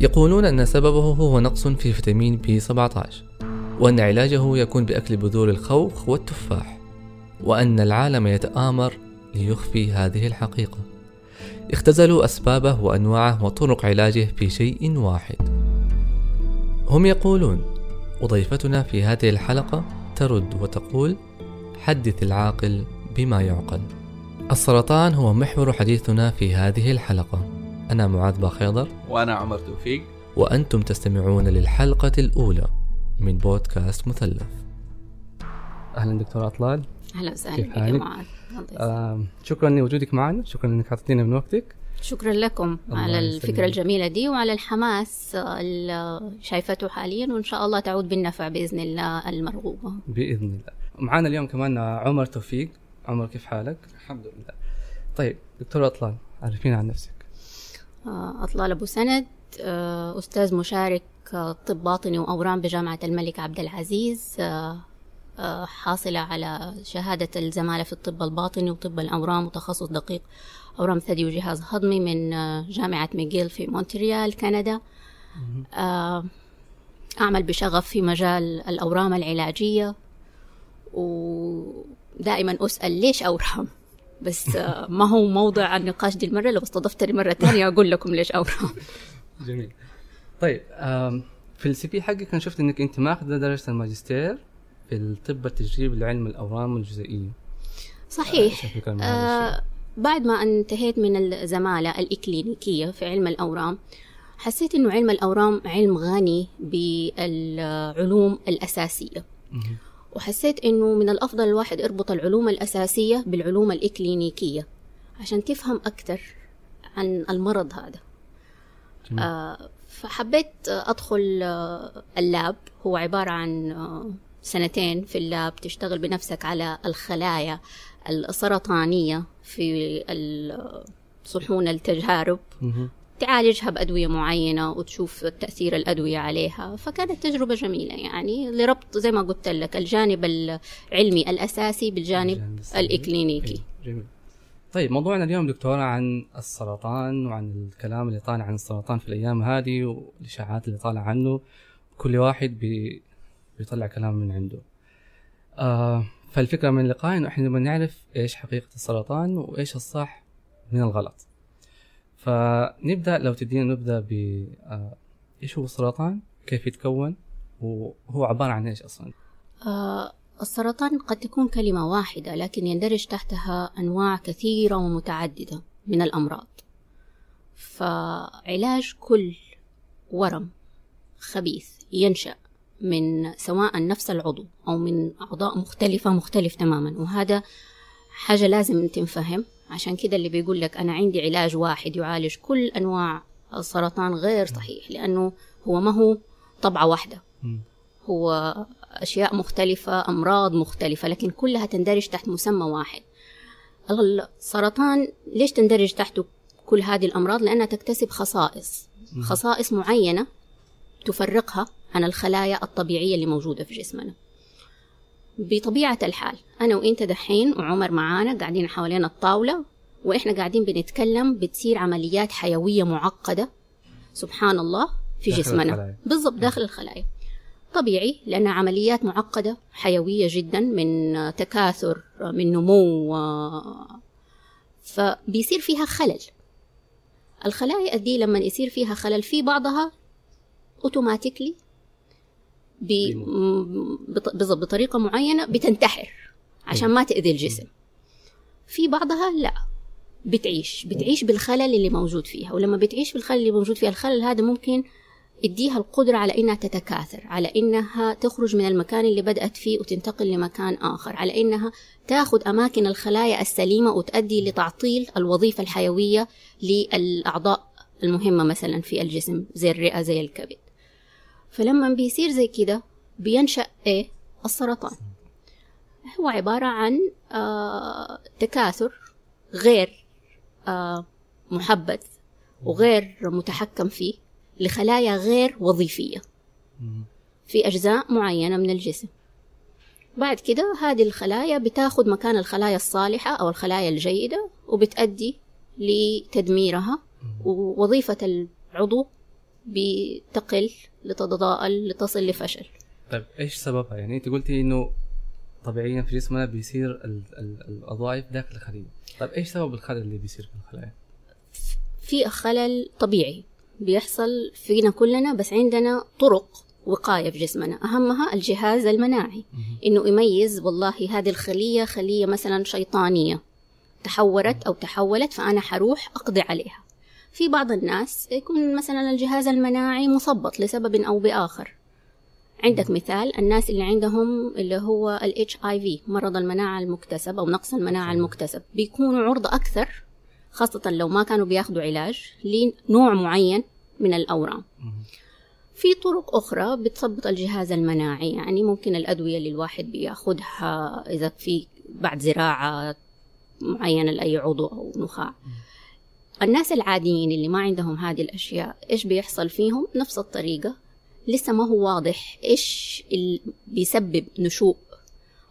يقولون أن سببه هو نقص في فيتامين بي 17 وأن علاجه يكون بأكل بذور الخوخ والتفاح وأن العالم يتآمر ليخفي هذه الحقيقة. اختزلوا أسبابه وأنواعه وطرق علاجه في شيء واحد. هم يقولون وضيفتنا في هذه الحلقة ترد وتقول حدث العاقل بما يعقل. السرطان هو محور حديثنا في هذه الحلقة. أنا معاذ باخيضر وأنا عمر توفيق. وأنتم تستمعون للحلقة الأولى من بودكاست مثلث. أهلا دكتور أطلال. أهلا وسهلا كيف بك حالك؟ معاذ؟ آه شكرا لوجودك معنا شكرا انك اعطيتينا من وقتك. شكرا لكم على يسلمك. الفكرة الجميلة دي وعلى الحماس اللي شايفته حاليا وإن شاء الله تعود بالنفع بإذن الله المرغوبة. بإذن الله. معنا اليوم كمان عمر توفيق. عمر كيف حالك؟ الحمد لله. طيب دكتور أطلال عرفينا عن نفسك. آه، أطلال أبو سند آه، أستاذ مشارك آه، طب باطني وأورام بجامعة الملك عبد العزيز حاصلة على شهادة الزمالة في الطب الباطني وطب الأورام وتخصص دقيق أورام ثدي وجهاز هضمي من جامعة ميغيل في مونتريال كندا. أعمل بشغف في مجال الأورام العلاجية ودائما أسأل ليش أورام؟ بس آه، ما هو موضع النقاش دي المرة لو استضفتني مرة ثانية أقول لكم ليش اورام جميل. طيب في السي في حقك أنا شفت إنك أنت ماخذة درجة الماجستير في الطب التجريبي لعلم الأورام الجزيئيه صحيح. المعالج آه بعد ما انتهيت من الزمالة الإكلينيكية في علم الأورام حسيت إنه علم الأورام علم غني بالعلوم الأساسية. وحسيت إنه من الأفضل الواحد يربط العلوم الأساسية بالعلوم الإكلينيكية عشان تفهم أكثر عن المرض هذا جميل. آه فحبيت أدخل آه اللاب هو عبارة عن آه سنتين في اللاب تشتغل بنفسك على الخلايا السرطانية في ال- صحون التجارب. تعالجها بأدوية معينة وتشوف تأثير الأدوية عليها. فكانت تجربة جميلة يعني لربط زي ما قلت لك الجانب العلمي الأساسي بالجانب. الإكلينيكي. أيوة، جميل. طيب موضوعنا اليوم دكتورة عن السرطان وعن الكلام اللي طالع عن السرطان في الأيام هذه والإشاعات اللي طالع عنه. كل واحد بي بيطلع كلام من عنده. آه فالفكرة من اللقاء إنه إحنا نبغى نعرف إيش حقيقة السرطان وإيش الصح من الغلط. فنبدأ لو تدينا نبدأ ب آه إيش هو السرطان؟ كيف يتكون؟ وهو عبارة عن إيش أصلا؟ آه السرطان قد تكون كلمة واحدة لكن يندرج تحتها أنواع كثيرة ومتعددة من الأمراض. فعلاج كل ورم خبيث ينشأ من سواء نفس العضو أو من أعضاء مختلفة مختلف تماما وهذا حاجة لازم تنفهم. عشان كده اللي بيقول لك أنا عندي علاج واحد يعالج كل أنواع السرطان غير صحيح لأنه هو ما هو طبعة واحدة. هو أشياء مختلفة أمراض مختلفة لكن كلها تندرج تحت مسمى واحد. السرطان ليش تندرج تحته كل هذه الأمراض؟ لأنها تكتسب خصائص. خصائص معينة تفرقها عن الخلايا الطبيعية اللي موجودة في جسمنا. بطبيعة الحال أنا وإنت دحين وعمر معانا قاعدين حوالين الطاولة وإحنا قاعدين بنتكلم بتصير عمليات حيوية معقدة. سبحان الله في داخل جسمنا. بالضبط داخل الخلايا. طبيعي لأن عمليات معقدة حيوية جدا من تكاثر من نمو فبيصير فيها خلل. الخلايا دي لما يصير فيها خلل في بعضها اوتوماتيكلي بالضبط بطريقة معينة بتنتحر عشان ما تأذي الجسم. في بعضها لا بتعيش بتعيش بالخلل اللي موجود فيها ولما بتعيش بالخلل اللي موجود فيها الخلل هذا ممكن يديها القدرة على إنها تتكاثر على إنها تخرج من المكان اللي بدأت فيه وتنتقل لمكان آخر على إنها تاخذ أماكن الخلايا السليمة وتؤدي لتعطيل الوظيفة الحيوية للأعضاء المهمة مثلا في الجسم زي الرئة زي الكبد. فلما بيصير زي كده بينشأ إيه؟ السرطان. هو عبارة عن آه تكاثر غير آه محبذ وغير متحكم فيه لخلايا غير وظيفية في أجزاء معينة من الجسم. بعد كده هذه الخلايا بتاخد مكان الخلايا الصالحة أو الخلايا الجيدة وبتأدي لتدميرها ووظيفة العضو بتقل لتتضاءل لتصل لفشل. طيب إيش سببها؟ يعني أنت قلتي إنه طبيعيا في جسمنا بيصير ال- ال- الوظائف داخل الخلية. طيب إيش سبب الخلل اللي بيصير في الخلايا؟ في خلل طبيعي بيحصل فينا كلنا بس عندنا طرق وقاية في جسمنا. أهمها الجهاز المناعي. إنه يميز والله هذه الخلية خلية مثلا شيطانية تحورت أو تحولت فأنا حروح أقضي عليها. في بعض الناس يكون مثلا الجهاز المناعي مثبط لسبب أو بآخر. عندك مثال الناس اللي عندهم اللي هو ال HIV مرض المناعة المكتسب أو نقص المناعة المكتسب. بيكونوا عرضة أكثر خاصة لو ما كانوا بياخدوا علاج لنوع معين من الأورام. في طرق أخرى بتثبط الجهاز المناعي يعني ممكن الأدوية اللي الواحد بياخدها إذا في بعد زراعة معينة لأي عضو أو نخاع. الناس العاديين اللي ما عندهم هذه الأشياء إيش بيحصل فيهم؟ نفس الطريقة. لسه ما هو واضح إيش اللي بيسبب نشوء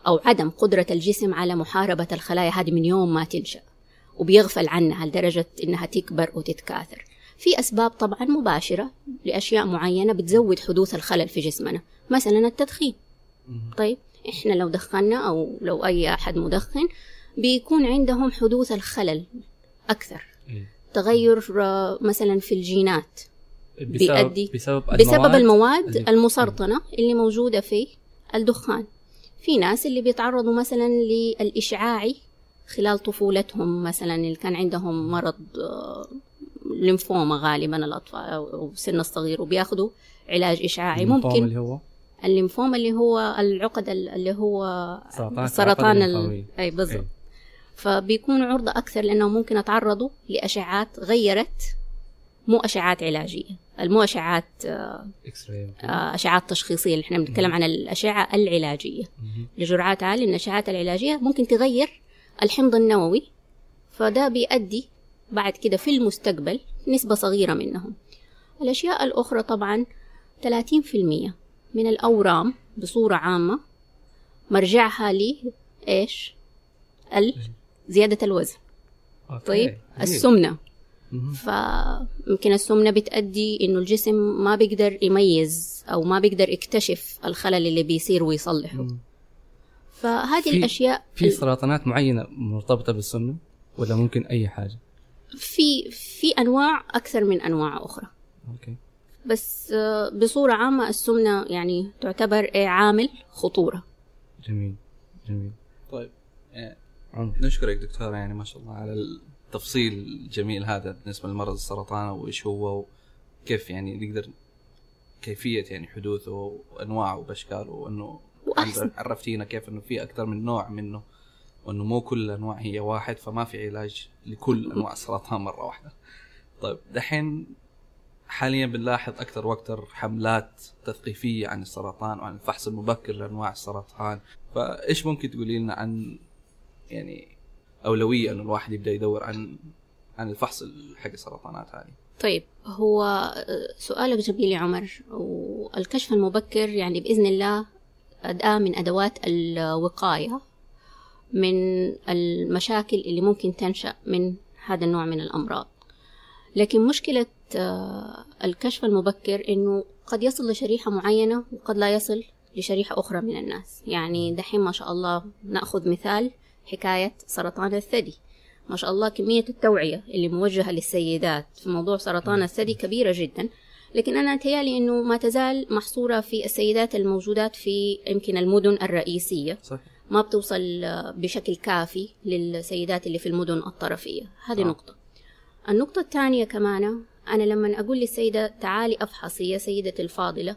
أو عدم قدرة الجسم على محاربة الخلايا هذه من يوم ما تنشأ وبيغفل عنها لدرجة إنها تكبر وتتكاثر. في أسباب طبعا مباشرة لأشياء معينة بتزود حدوث الخلل في جسمنا مثلا التدخين. طيب إحنا لو دخنا أو لو أي أحد مدخن بيكون عندهم حدوث الخلل أكثر. إيه. تغير آه، مثلا في الجينات. بسبب بيؤدي بسبب بسبب المواد اللي- المسرطنة اللي موجودة في الدخان. في ناس اللي بيتعرضوا مثلا للإشعاعي خلال طفولتهم مثلا اللي كان عندهم مرض آه، ليمفوما غالبا الأطفال أو السن الصغير وبياخدوا علاج إشعاعي. الليمفوما ممكن اللي هو؟ الليمفوما اللي هو العقد ال- اللي هو سرطان السرطان ال... أي بالضبط. فبيكونوا عرضة أكثر لأنهم ممكن يتعرضوا لأشعات غيرت مو أشعات علاجية المو أشعات آه، آه، أشعات تشخيصية. اللي إحنا بنتكلم عن الأشعة العلاجية. لجرعات عالية من الأشعات العلاجية ممكن تغير الحمض النووي فده بيؤدي بعد كده في المستقبل نسبة صغيرة منهم. الأشياء الأخرى طبعا 30% من الأورام بصورة عامة مرجعها لي زيادة الوزن. طيب السمنة. فيمكن السمنة بتأدي إنه الجسم ما بيقدر يميز أو ما بيقدر يكتشف الخلل اللي بيصير ويصلحه. فهذه في- الأشياء في سرطانات معينة مرتبطة بالسمنة ولا ممكن أي حاجة؟ في في أنواع أكثر من أنواع أخرى. أوكي. بس آه، بصورة عامة السمنة يعني تعتبر عامل خطورة. جميل جميل. طيب عمر نشكرك دكتورة يعني ما شاء الله على التفصيل الجميل هذا بالنسبة لمرض السرطان وإيش هو وكيف يعني نقدر كيفية يعني حدوثه وأنواعه وبأشكاله وأنه وأحسن. عرفتينا كيف أنه في أكثر من نوع منه وأنه مو كل الأنواع هي واحد فما في علاج لكل أنواع السرطان مرة واحدة. طيب دحين حاليا بنلاحظ أكثر وأكثر حملات تثقيفية عن السرطان وعن الفحص المبكر لأنواع السرطان. فإيش ممكن تقولي لنا عن يعني أولوية إنه الواحد يبدأ يدور عن عن الفحص حق السرطانات هذه. طيب هو سؤالك جميل يا عمر والكشف المبكر يعني بإذن الله أداة من أدوات الوقاية من المشاكل اللي ممكن تنشأ من هذا النوع من الأمراض. لكن مشكلة آه، الكشف المبكر إنه قد يصل لشريحة معينة وقد لا يصل لشريحة أخرى من الناس. يعني دحين ما شاء الله نأخذ مثال حكاية سرطان الثدي. ما شاء الله كمية التوعية اللي موجهة للسيدات في موضوع سرطان الثدي كبيرة جدا. لكن أنا أتهيألي أنه ما تزال محصورة في السيدات الموجودات في يمكن المدن الرئيسية. صح ما بتوصل آه، بشكل كافي للسيدات اللي في المدن الطرفية. هذه صح. نقطة. النقطة الثانية كمان أنا لما أقول للسيدة تعالي أفحصي يا سيدتي الفاضلة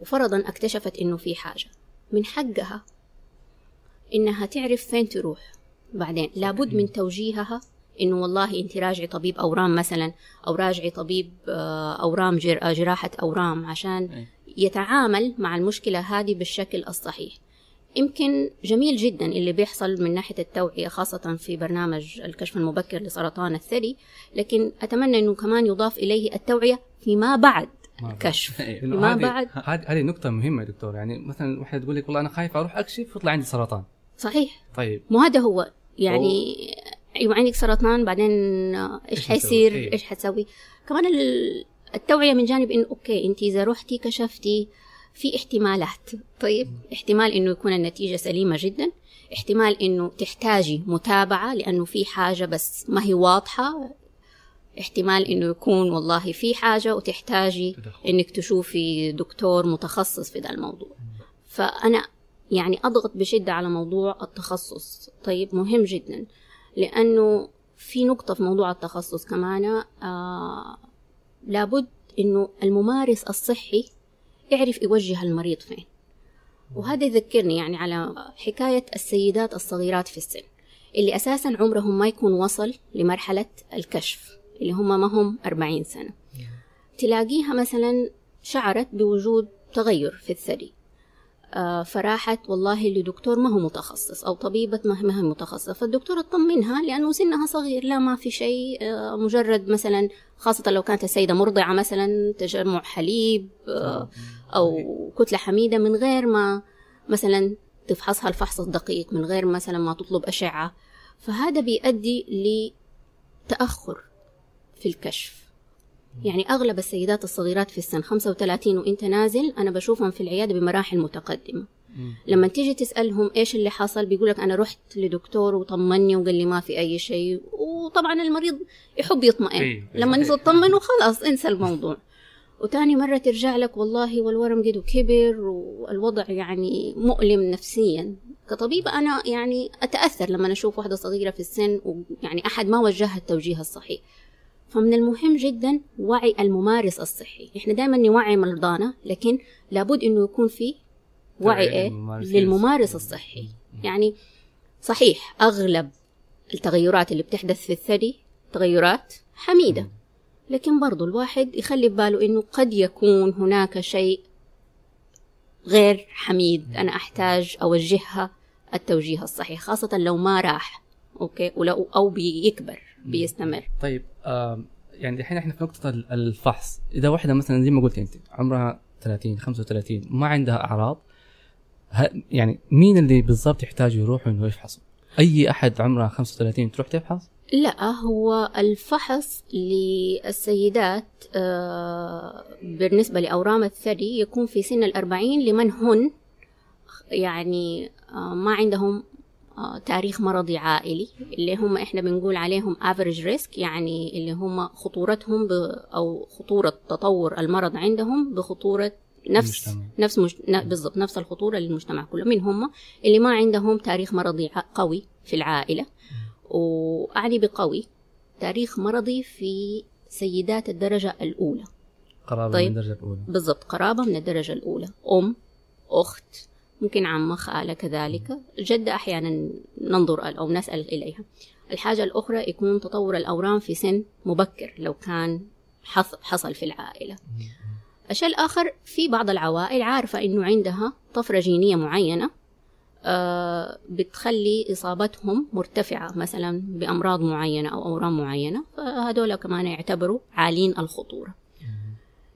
وفرضا اكتشفت إنه في حاجة. من حقها إنها تعرف فين تروح. بعدين لابد من توجيهها إنه والله أنت راجعي طبيب أورام مثلا أو راجعي طبيب آه، أورام جر- آه، جراحة أورام عشان أي. يتعامل مع المشكلة هذه بالشكل الصحيح. يمكن جميل جدا اللي بيحصل من ناحية التوعية خاصة في برنامج الكشف المبكر لسرطان الثدي لكن أتمنى أنه كمان يضاف إليه التوعية فيما بعد. لأنه ما بعد. هذه هذه نقطة مهمة دكتور. يعني مثلا واحدة تقول لك والله أنا خايفة أروح أكشف يطلع عندي سرطان. صحيح. طيب. مو هذا هو. يعني أيوه عندك سرطان بعدين إيش؟ حيصير؟ إيه. إيش حتسوي؟ كمان ال- التوعية من جانب إنه أوكي أنت إذا رحتي كشفتي في احتمالات. طيب احتمال إنه يكون النتيجة سليمة جدا. احتمال إنه تحتاجي متابعة لأنه في حاجة بس ما هي واضحة. احتمال إنه يكون والله في حاجة وتحتاجي إنك تشوفي دكتور متخصص في ذا الموضوع. فأنا يعني أضغط بشدة على موضوع التخصص. طيب مهم جدا لأنه في نقطة في موضوع التخصص كمان آه لابد إنه الممارس الصحي يعرف يوجه المريض فين. وهذا يذكرني يعني على حكاية السيدات الصغيرات في السن اللي أساسا عمرهم ما يكون وصل لمرحلة الكشف اللي هم ما هم أربعين سنة. تلاقيها مثلا شعرت بوجود تغير في الثدي. فراحت والله لدكتور ما هو متخصص أو طبيبة ما هي متخصصة. فالدكتور اطمنها لأنه سنها صغير لا ما في شيء آه، مجرد مثلا خاصة لو كانت السيدة مرضعة مثلا تجمع حليب آه، أو كتلة حميدة من غير ما مثلا تفحصها الفحص الدقيق من غير مثلا ما تطلب أشعة. فهذا بيؤدي لتأخر في الكشف. يعني أغلب السيدات الصغيرات في السن 35 وأنت نازل أنا بشوفهم في العيادة بمراحل متقدمة. لما تيجي تسألهم إيش اللي حصل بيقولك أنا رحت لدكتور وطمني وقال لي ما في أي شيء. وطبعا المريض يحب يطمئن. إيه، لما إيه. تطمن خلاص انسى الموضوع. وتاني مرة ترجع لك والله والورم قد كبر والوضع يعني مؤلم نفسيا. كطبيبة أنا يعني أتأثر لما أشوف واحدة صغيرة في السن ويعني أحد ما وجهها التوجيه الصحيح. فمن المهم جدا وعي الممارس الصحي. إحنا دائما نوعي مرضانا لكن لابد إنه يكون في وعي إيه؟ للممارس للممارس الصحي. يعني صحيح أغلب التغيرات اللي بتحدث في الثدي تغيرات حميدة. لكن برضو الواحد يخلي بباله إنه قد يكون هناك شيء غير حميد أنا أحتاج أوجهها التوجيه الصحيح خاصة لو ما راح. أوكي ولو أو بيكبر بيستمر طيب يعني الحين إحنا في نقطة ال- الفحص، إذا واحدة مثلا زي ما قلت أنت عمرها 30 35 ما عندها أعراض ه- يعني مين اللي بالضبط يحتاج يروح إنه يفحص؟ أي أحد عمره 35 تروح تفحص؟ لا هو الفحص للسيدات آه، بالنسبة لأورام الثدي يكون في سن الأربعين لمن هن يعني آه، ما عندهم تاريخ مرضي عائلي اللي هم إحنا بنقول عليهم average risk يعني اللي هم خطورتهم ب أو خطورة تطور المرض عندهم بخطورة نفس المجتمع. نفس مج... ن- بالضبط نفس الخطورة للمجتمع كله. من هم؟ اللي ما عندهم تاريخ مرضي قوي في العائلة وأعني بقوي تاريخ مرضي في سيدات الدرجة الأولى. قرابة طيب. من الدرجة الأولى. بالضبط قرابة من الدرجة الأولى. أم أخت ممكن عمة خالة كذلك. جدة أحيانا ننظر أو نسأل إليها. الحاجة الأخرى يكون تطور الأورام في سن مبكر لو كان حص- حصل في العائلة. الشيء الآخر في بعض العوائل عارفة إنه عندها طفرة جينية معينة آه، بتخلي إصابتهم مرتفعة مثلا بأمراض معينة أو أورام معينة فهذول كمان يعتبروا عالين الخطورة.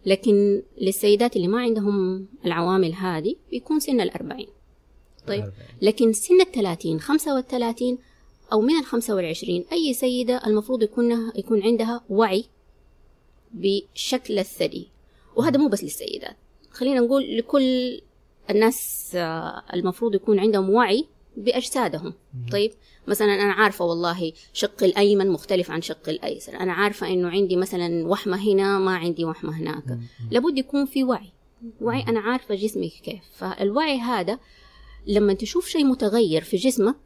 لكن للسيدات اللي ما عندهم العوامل هذه بيكون سن الأربعين. طيب لكن سن الثلاثين خمسة والثلاثين أو من الخمسة والعشرين أي سيدة المفروض يكون يكون عندها وعي بشكل الثدي وهذا مو بس للسيدات. خلينا نقول لكل الناس آه، المفروض يكون عندهم وعي بأجسادهم. طيب مثلا أنا عارفة والله شق الأيمن مختلف عن شق الأيسر. أنا عارفة إنه عندي مثلا وحمة هنا ما عندي وحمة هناك. لابد يكون في وعي. وعي أنا عارفة جسمي كيف. فالوعي هذا لما تشوف شيء متغير في جسمك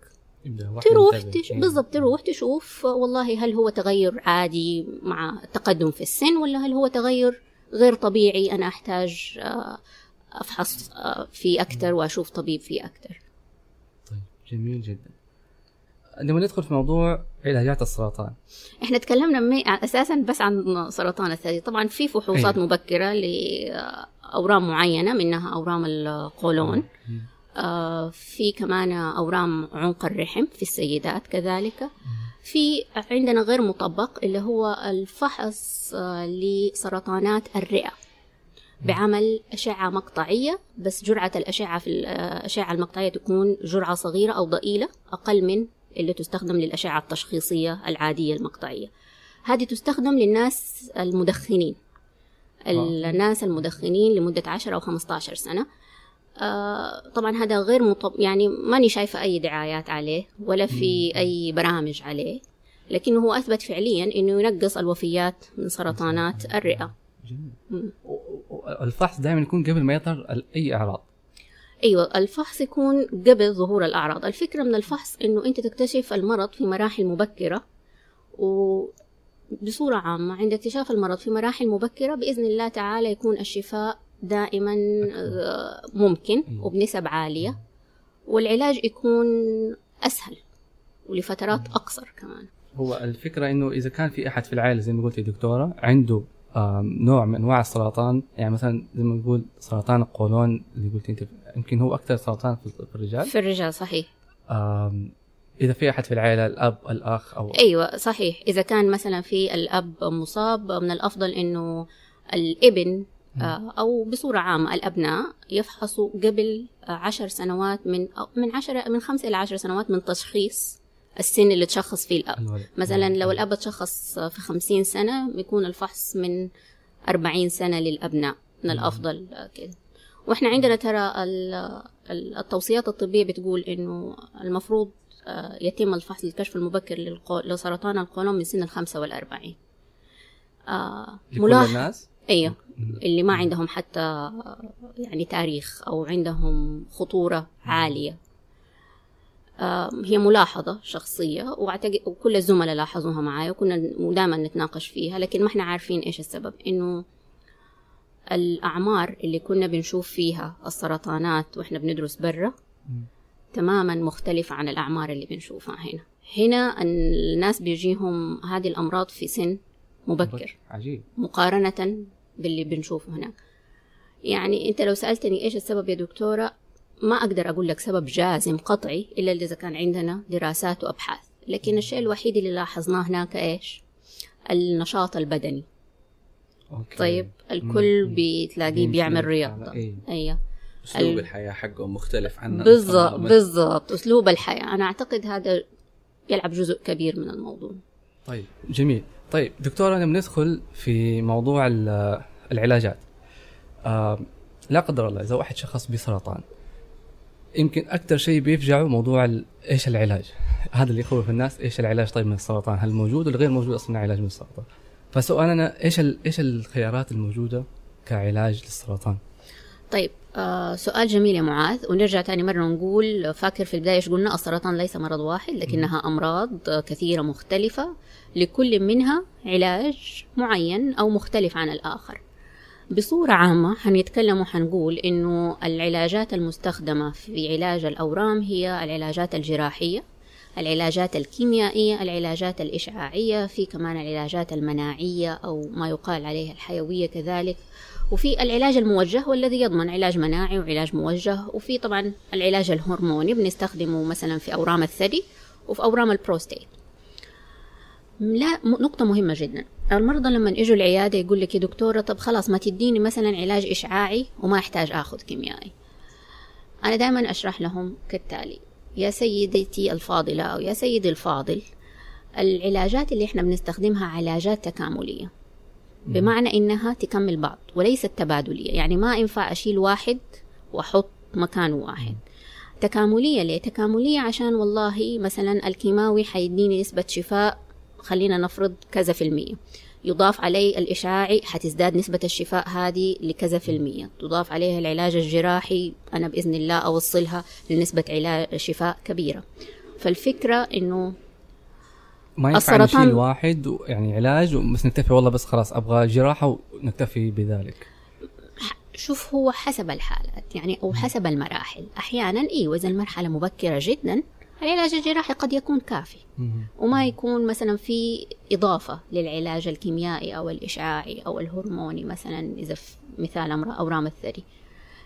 تروح. تش... بالضبط تروح تشوف والله هل هو تغير عادي مع التقدم في السن ولا هل هو تغير غير طبيعي أنا أحتاج آه، أفحص آه، فيه أكثر وأشوف طبيب فيه طيب جميل جدا. لما ندخل في موضوع علاجات السرطان. إحنا تكلمنا مي... أساسا بس عن سرطان الثدي. طبعا في فحوصات أيوة. مبكرة لأورام معينة منها أورام القولون. آه، في كمان أورام عنق الرحم في السيدات كذلك. في عندنا غير مطبق اللي هو الفحص لسرطانات الرئة. بعمل أشعة مقطعية بس جرعة الأشعة في الأشعة المقطعية تكون جرعة صغيرة أو ضئيلة أقل من اللي تستخدم للأشعة التشخيصية العادية المقطعية. هذه تستخدم للناس المدخنين. الناس المدخنين لمدة 10 أو 15 سنة. آه طبعا هذا غير مطب يعني ماني شايفة أي دعايات عليه ولا في أي برامج عليه لكنه هو أثبت فعليا أنه ينقص الوفيات من سرطانات الرئة. جميل. الفحص دائما يكون قبل ما يظهر أي أعراض. أيوه الفحص يكون قبل ظهور الأعراض. الفكرة من الفحص إنه أنت تكتشف المرض في مراحل مبكرة وبصورة عامة عند اكتشاف المرض في مراحل مبكرة بإذن الله تعالى يكون الشفاء دائما آه، ممكن أيوة. وبنسب عالية والعلاج يكون أسهل ولفترات أقصر كمان. هو الفكرة إنه إذا كان في أحد في العائلة زي ما قلت يا دكتورة عنده نوع من أنواع السرطان. يعني مثلا زي ما نقول سرطان القولون اللي قلت أنت يمكن هو أكثر سرطان في الرجال. في الرجال صحيح. إذا في أحد في العائلة الأب الأخ أو أيوه صحيح. إذا كان مثلا في الأب مصاب من الأفضل إنه الإبن آه، أو بصورة عامة الأبناء يفحصوا قبل عشر سنوات من من عشرة من خمسة إلى عشر سنوات من تشخيص السن اللي تشخص فيه الأب. الولد. مثلا لو الأب تشخص في خمسين سنة بيكون الفحص من أربعين سنة للأبناء من الأفضل آه، كده. وإحنا عندنا ترى ال- ال- التوصيات الطبية بتقول إنه المفروض آه، يتم الفحص للكشف المبكر للقو- لسرطان القولون من سن الخمسة والأربعين. آه ملاحظ الناس؟ أيوه. اللي ما عندهم حتى آه، يعني تاريخ أو عندهم خطورة عالية. آه هي ملاحظة شخصية وأعتقد وكل الزملاء لاحظوها معايا وكنا دائما نتناقش فيها لكن ما إحنا عارفين إيش السبب. إنه الأعمار اللي كنا بنشوف فيها السرطانات وإحنا بندرس برا تماما مختلفة عن الأعمار اللي بنشوفها هنا. هنا الناس بيجيهم هذه الأمراض في سن مبكر. عجيب. مقارنة باللي بنشوفه هناك. يعني أنت لو سألتني إيش السبب يا دكتورة ما أقدر أقول لك سبب جازم قطعي إلا إذا كان عندنا دراسات وأبحاث. لكن الشيء الوحيد اللي لاحظناه هناك إيش؟ النشاط البدني. أوكي. طيب الكل. بتلاقيه بيعمل رياضة. إيه. أيوة. أسلوب ال- الحياة حقه مختلف عنا بالضبط. بالضبط أسلوب الحياة. أنا أعتقد هذا يلعب جزء كبير من الموضوع. طيب جميل. طيب دكتورة لما ندخل في موضوع ال- العلاجات. آه لا قدر الله إذا واحد شخص بسرطان يمكن أكثر شيء بيفجعه موضوع إيش العلاج. هذا اللي يخوف الناس إيش العلاج طيب من السرطان؟ هل موجود ولا غير موجود أصلا علاج من السرطان؟ فسؤالنا إيش ال- إيش الخيارات الموجودة كعلاج للسرطان؟ طيب آه سؤال جميل يا معاذ. ونرجع تاني مرة نقول فاكر في البداية إيش قلنا؟ السرطان ليس مرض واحد لكنها أمراض كثيرة مختلفة لكل منها علاج معين أو مختلف عن الآخر. بصورة عامة حنتكلم وحنقول إنه العلاجات المستخدمة في علاج الأورام هي العلاجات الجراحية العلاجات الكيميائية العلاجات الإشعاعية في كمان العلاجات المناعية أو ما يقال عليها الحيوية كذلك وفي العلاج الموجه والذي يضمن علاج مناعي وعلاج موجه وفي طبعا العلاج الهرموني بنستخدمه مثلا في أورام الثدي وفي أورام البروستيت. لا نقطة مهمة جدا. المرضى لما يجوا العيادة يقول لك يا دكتورة طب خلاص ما تديني مثلا علاج إشعاعي وما أحتاج أخذ كيميائي. أنا دائما أشرح لهم كالتالي. يا سيدتي الفاضلة أو يا سيدي الفاضل العلاجات اللي إحنا بنستخدمها علاجات تكاملية. بمعنى إنها تكمل بعض وليست تبادلية. يعني ما ينفع أشيل واحد وأحط مكانه واحد. تكاملية ليه؟ تكاملية عشان والله مثلا الكيماوي حيديني نسبة شفاء خلينا نفرض كذا في المية. يضاف عليه الإشعاعي حتزداد نسبة الشفاء هذه لكذا في المية. تضاف عليها العلاج الجراحي أنا بإذن الله أوصلها لنسبة علاج شفاء كبيرة. فالفكرة إنه ما ينفع السرطان- واحد يعني علاج بس نكتفي والله بس خلاص أبغى جراحة ونكتفي بذلك. شوف هو حسب الحالات يعني أو حسب المراحل. أحيانا إيوه إذا المرحلة مبكرة جدا العلاج الجراحي قد يكون كافي. وما يكون مثلا في إضافة للعلاج الكيميائي أو الإشعاعي أو الهرموني مثلا إذا في مثال أورام الثدي.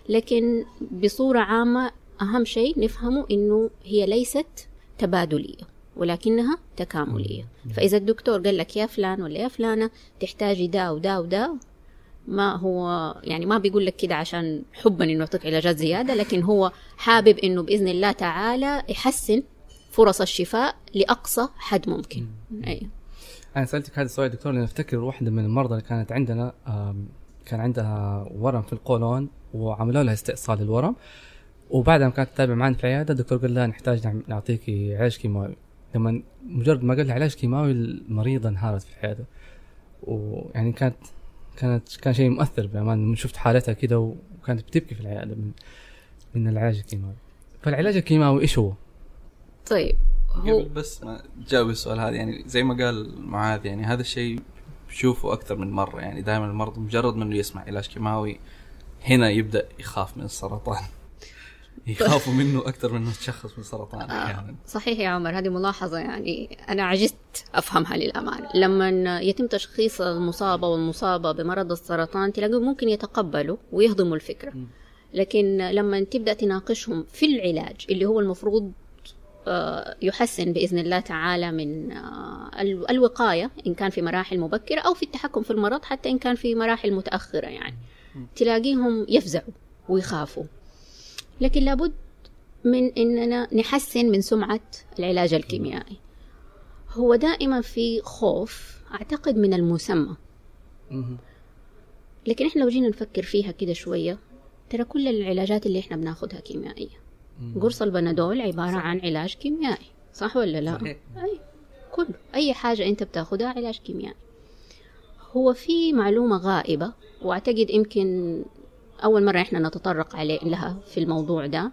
لكن بصورة عامة أهم شيء نفهمه إنه هي ليست تبادلية ولكنها تكاملية. فإذا الدكتور قال لك يا فلان ولا يا فلانة تحتاجي دا ودا ودا ما هو يعني ما بيقول لك كده عشان حبا إنه يعطيك علاجات زيادة لكن هو حابب إنه بإذن الله تعالى يحسن فرص الشفاء لأقصى حد ممكن. أيوه أنا سألتك هذا السؤال دكتور لأن أفتكر واحدة من المرضى اللي كانت عندنا كان عندها ورم في القولون وعملوا لها استئصال الورم وبعدها ما كانت تتابع معنا في العيادة الدكتور قال لها نحتاج نعم- نعطيك علاج كيماوي. لما مجرد ما قال لها علاج كيماوي المريضة انهارت في العيادة. ويعني كانت كانت كان شيء مؤثر بأمان. شفت حالتها كده وكانت بتبكي في العيادة من من العلاج الكيماوي. فالعلاج الكيماوي إيش هو؟ طيب هو قبل بس ما تجاوب السؤال هذا يعني زي ما قال معاذ يعني هذا الشيء بشوفه أكثر من مرة. يعني دائما المرضى مجرد منه يسمع علاج كيماوي هنا يبدأ يخاف من السرطان. يخافوا منه أكثر من انه يتشخص من سرطان أحيانا صحيح يا عمر هذه ملاحظة يعني أنا عجزت أفهمها للأمانة. لما يتم تشخيص المصابة والمصابة بمرض السرطان تلاقيهم ممكن يتقبلوا ويهضموا الفكرة. لكن لما تبدأ تناقشهم في العلاج اللي هو المفروض آه، يحسن بإذن الله تعالى من آه، ال- الوقاية إن كان في مراحل مبكرة أو في التحكم في المرض حتى إن كان في مراحل متأخرة يعني. تلاقيهم يفزعوا ويخافوا. لكن لابد من إننا نحسن من سمعة العلاج الكيميائي. هو دائما في خوف أعتقد من المسمى. لكن إحنا لو جينا نفكر فيها كده شوية ترى كل العلاجات اللي إحنا بناخدها كيميائية. قرص البنادول عبارة عن علاج كيميائي صح ولا لا؟ صحيح. أي كله أي حاجة أنت بتاخدها علاج كيميائي. هو في معلومة غائبة وأعتقد يمكن أول مرة إحنا نتطرق عليه لها في الموضوع ده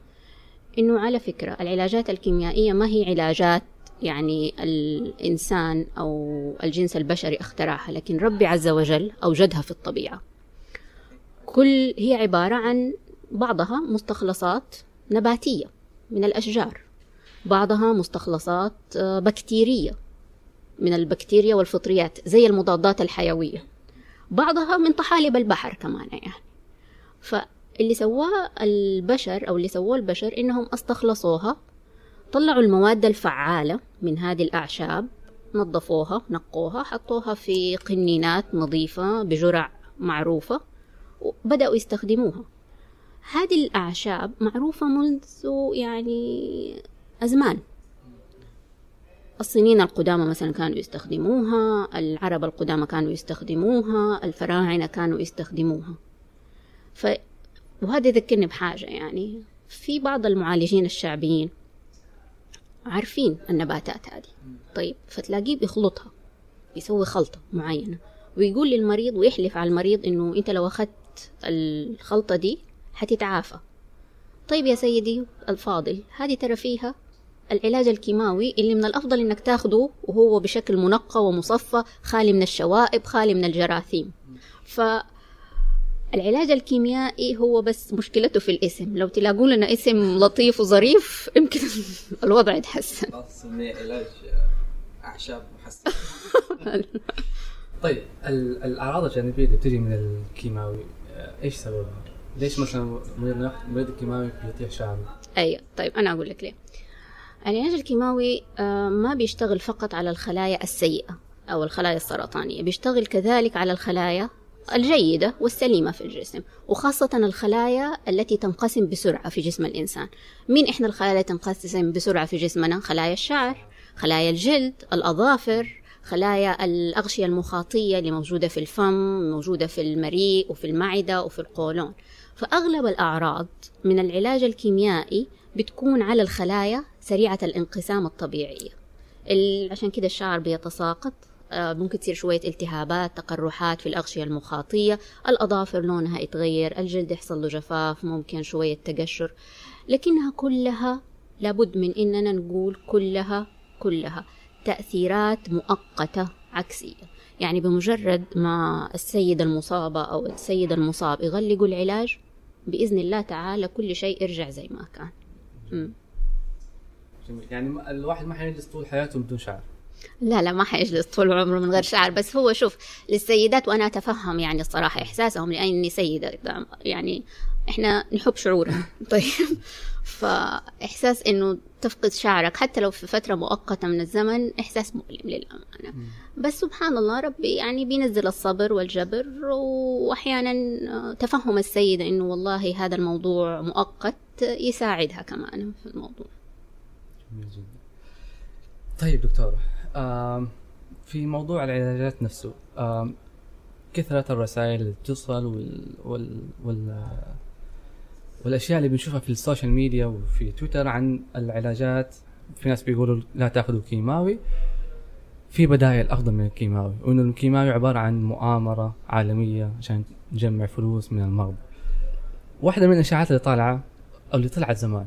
إنه على فكرة العلاجات الكيميائية ما هي علاجات يعني الإنسان أو الجنس البشري اخترعها لكن ربي عز وجل أوجدها في الطبيعة. كل هي عبارة عن بعضها مستخلصات نباتية من الأشجار بعضها مستخلصات آه، بكتيرية من البكتيريا والفطريات زي المضادات الحيوية بعضها من طحالب البحر كمان يعني. فاللي سواه البشر أو اللي سووه البشر إنهم أستخلصوها طلعوا المواد الفعالة من هذه الأعشاب نظفوها نقوها حطوها في قنينات نظيفة بجرع معروفة وبدأوا يستخدموها. هذه الأعشاب معروفة منذ يعني أزمان. الصينيين القدامى مثلا كانوا يستخدموها العرب القدامى كانوا يستخدموها الفراعنة كانوا يستخدموها. ف... وهذا يذكرني بحاجة يعني. في بعض المعالجين الشعبيين عارفين النباتات هذه. طيب فتلاقيه بيخلطها بيسوي خلطة معينة ويقول للمريض ويحلف على المريض إنه أنت لو أخذت الخلطة دي حتتعافى. طيب يا سيدي الفاضل هذه ترى فيها العلاج الكيماوي اللي من الأفضل إنك تاخده وهو بشكل منقى ومصفى خالي من الشوائب خالي من الجراثيم. ف العلاج الكيميائي هو بس مشكلته في الاسم لو تلاقوا لنا اسم لطيف وظريف يمكن الوضع يتحسن علاج أعشاب طيب ال- الأعراض الجانبية اللي بتجي من الكيماوي آه، إيش سببها؟ ليش مثلا مريض الكيماوي بيطيح شعره؟ أيوه طيب أنا أقول لك ليه العلاج الكيماوي آه، ما بيشتغل فقط على الخلايا السيئة أو الخلايا السرطانية بيشتغل كذلك على الخلايا الجيدة والسليمة في الجسم وخاصة الخلايا التي تنقسم بسرعة في جسم الإنسان. مين إحنا الخلايا التي تنقسم بسرعة في جسمنا؟ خلايا الشعر خلايا الجلد الأظافر خلايا الأغشية المخاطية اللي موجودة في الفم موجودة في المريء وفي المعدة وفي القولون. فأغلب الأعراض من العلاج الكيميائي بتكون على الخلايا سريعة الانقسام الطبيعية. ال- عشان كده الشعر بيتساقط. ممكن تصير شوية التهابات تقرحات في الأغشية المخاطية الأظافر لونها يتغير الجلد يحصل له جفاف ممكن شوية تقشر لكنها كلها لابد من إننا نقول كلها كلها تأثيرات مؤقتة عكسية يعني بمجرد ما السيدة المصابة أو السيد المصاب يغلقوا العلاج بإذن الله تعالى كل شيء يرجع زي ما كان. جميل. يعني الواحد ما حيجلس طول حياته بدون شعر لا لا ما حيجلس طول عمره من غير شعر. بس هو شوف للسيدات وأنا أتفهم يعني الصراحة إحساسهم لأني سيدة يعني إحنا نحب شعورنا طيب. فإحساس إنه تفقد شعرك حتى لو في فترة مؤقتة من الزمن إحساس مؤلم للأمانة. بس سبحان الله ربي يعني بينزل الصبر والجبر وأحيانا تفهم السيدة إنه والله هذا الموضوع مؤقت يساعدها كمان في الموضوع. جميل جدا. طيب دكتورة آم، في موضوع العلاجات نفسه. كثرة الرسائل اللي بتصل وال... وال... وال... والأشياء اللي بنشوفها في ال social media وفي تويتر عن العلاجات في ناس بيقولوا لا تأخذوا كيماوي. في بدائل أفضل من الكيماوي وإنه الكيماوي عبارة عن مؤامرة عالمية عشان نجمع فلوس من المرضى واحدة من الاشاعات اللي طالعة أو اللي طلعت زمان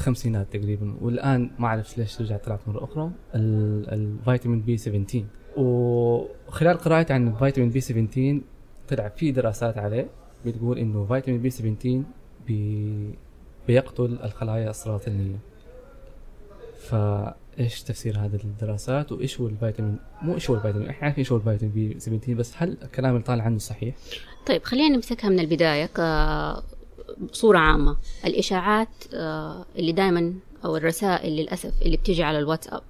الخمسينات تقريبا والآن ما أعرف ليش رجعت طلعت مرة أخرى. ال- الفيتامين بي 17 وخلال قراءتي عن الفيتامين بي 17 طلع في دراسات عليه بتقول إنه فيتامين بي 17 بي بيقتل الخلايا السرطانية. فإيش تفسير هذه الدراسات؟ وإيش هو الفيتامين؟ مو إيش هو الفيتامين إحنا عارفين إيش هو الفيتامين بي 17 بس هل الكلام اللي طالع عنه صحيح؟ طيب خلينا نمسكها من البداية. كصورة عامة. الإشاعات آه، اللي دائما أو الرسائل للأسف اللي بتيجي على الواتساب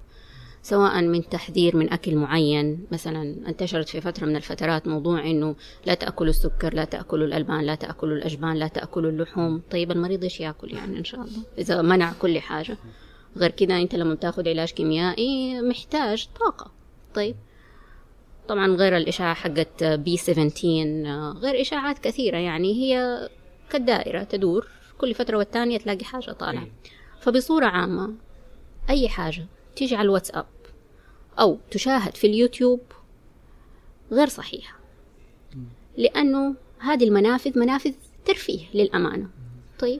سواء من تحذير من أكل معين مثلا انتشرت في فترة من الفترات موضوع إنه لا تأكلوا السكر لا تأكلوا الألبان لا تأكلوا الأجبان لا تأكلوا اللحوم. طيب المريض إيش يأكل يعني إن شاء الله؟ إذا منع كل حاجة. غير كذا أنت لما بتاخد علاج كيميائي محتاج طاقة. طيب طبعا غير الإشاعة حقت بي 17 غير إشاعات كثيرة يعني هي كالدائرة تدور كل فترة والتانية تلاقي حاجة طالعة. فبصورة عامة أي حاجة تيجي على الواتساب أو تشاهد في اليوتيوب غير صحيحة. لأنه هذه المنافذ منافذ ترفيه للأمانة. طيب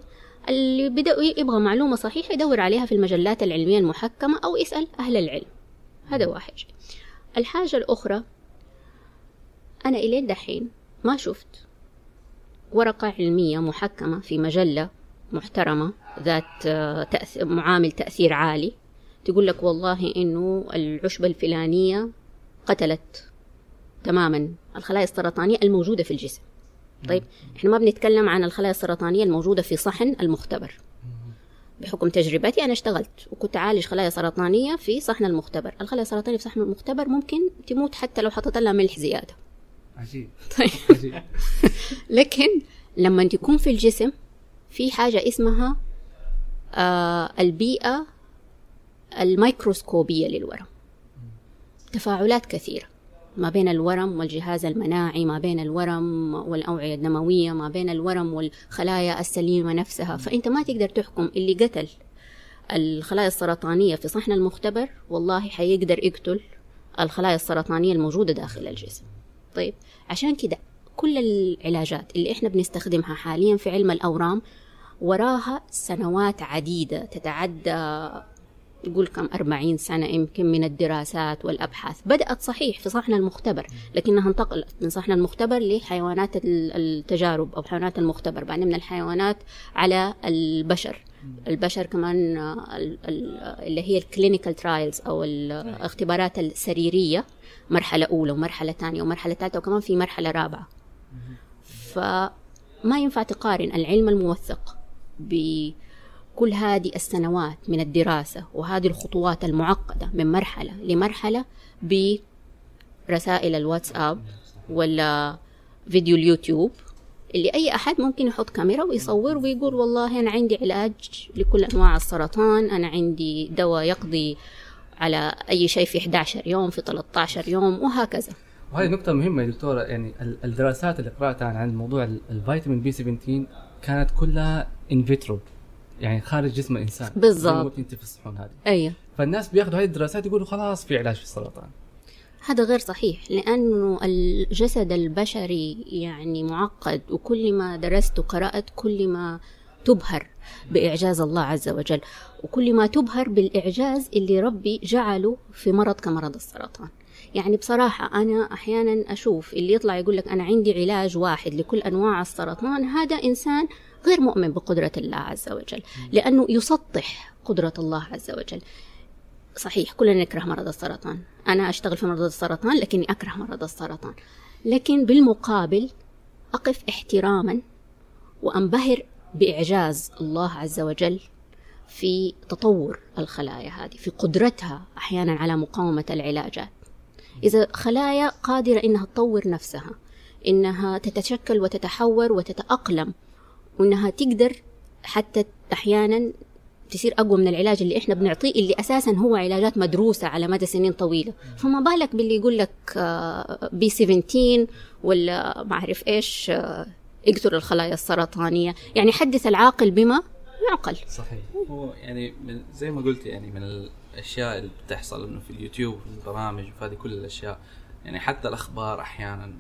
اللي بدأ يبغى معلومة صحيحة يدور عليها في المجلات العلمية المحكمة أو يسأل أهل العلم. هذا واحد. الحاجة الأخرى أنا إلين دحين ما شفت ورقة علمية محكمة في مجلة محترمة ذات آه، تأث... معامل تأثير عالي. تقول لك والله إنه العشبة الفلانية قتلت تماما الخلايا السرطانية الموجودة في الجسم. طيب إحنا ما بنتكلم عن الخلايا السرطانية الموجودة في صحن المختبر. بحكم تجربتي أنا اشتغلت وكنت أعالج خلايا سرطانية في صحن المختبر. الخلايا السرطانية في صحن المختبر ممكن تموت حتى لو حطيت لها ملح زيادة. عجيب. طيب. عجيب. لكن لما تكون في الجسم في حاجة اسمها آه البيئة الميكروسكوبية للورم. تفاعلات كثيرة ما بين الورم والجهاز المناعي ما بين الورم والأوعية الدموية ما بين الورم والخلايا السليمة نفسها. فأنت ما تقدر تحكم اللي قتل الخلايا السرطانية في صحن المختبر والله حيقدر يقتل الخلايا السرطانية الموجودة داخل الجسم. طيب عشان كده كل العلاجات اللي إحنا بنستخدمها حاليا في علم الأورام وراها سنوات عديدة تتعدى يقول كم أربعين سنة يمكن من الدراسات والأبحاث. بدأت صحيح في صحن المختبر لكنها انتقلت من صحن المختبر لحيوانات ال- التجارب أو حيوانات المختبر بعدين من الحيوانات على البشر. البشر كمان ال- ال- اللي هي ال clinical trials أو الاختبارات السريرية مرحلة أولى ومرحلة ثانية ومرحلة ثالثة وكمان في مرحلة رابعة. فما ينفع تقارن العلم الموثق بكل هذه السنوات من الدراسة وهذه الخطوات المعقدة من مرحلة لمرحلة برسائل الواتساب ولا فيديو اليوتيوب. اللي أي أحد ممكن يحط كاميرا ويصور ويقول والله أنا عندي علاج لكل أنواع السرطان أنا عندي دواء يقضي على أي شيء في 11 يوم في 13 يوم وهكذا. وهذه نقطة مهمة يا دكتورة يعني ال- الدراسات اللي قرأتها عن موضوع ال- الفيتامين B 17 كانت كلها in vitro يعني خارج جسم الإنسان. بالضبط. انت في الصحون هذه. أيوه. فالناس بياخذوا هذه الدراسات يقولوا خلاص في علاج في السرطان. هذا غير صحيح لأنه الجسد البشري يعني معقد وكل ما درست وقرأت كل ما تبهر بإعجاز الله عز وجل وكل ما تبهر بالإعجاز اللي ربي جعله في مرض كمرض السرطان. يعني بصراحة أنا أحيانا أشوف اللي يطلع يقول لك أنا عندي علاج واحد لكل أنواع السرطان هذا إنسان غير مؤمن بقدرة الله عز وجل لأنه يسطح قدرة الله عز وجل. صحيح كلنا نكره مرض السرطان. أنا أشتغل في مرض السرطان لكني أكره مرض السرطان. لكن بالمقابل أقف احتراما وأنبهر بإعجاز الله عز وجل في تطور الخلايا هذه في قدرتها أحيانا على مقاومة العلاجات. إذا خلايا قادرة إنها تطور نفسها إنها تتشكل وتتحور وتتأقلم وإنها تقدر حتى أحيانا تصير أقوى من العلاج اللي إحنا بنعطيه اللي أساسا هو علاجات مدروسة على مدى سنين طويلة. فما بالك باللي يقول لك B 17 ولا ما أعرف إيش آه، يقتل الخلايا السرطانية. يعني حدث العاقل بما يعقل. صحيح. هو يعني من زي ما قلت يعني من الأشياء اللي بتحصل إنه في اليوتيوب في البرامج وفي هذه كل الأشياء. يعني حتى الأخبار أحيانا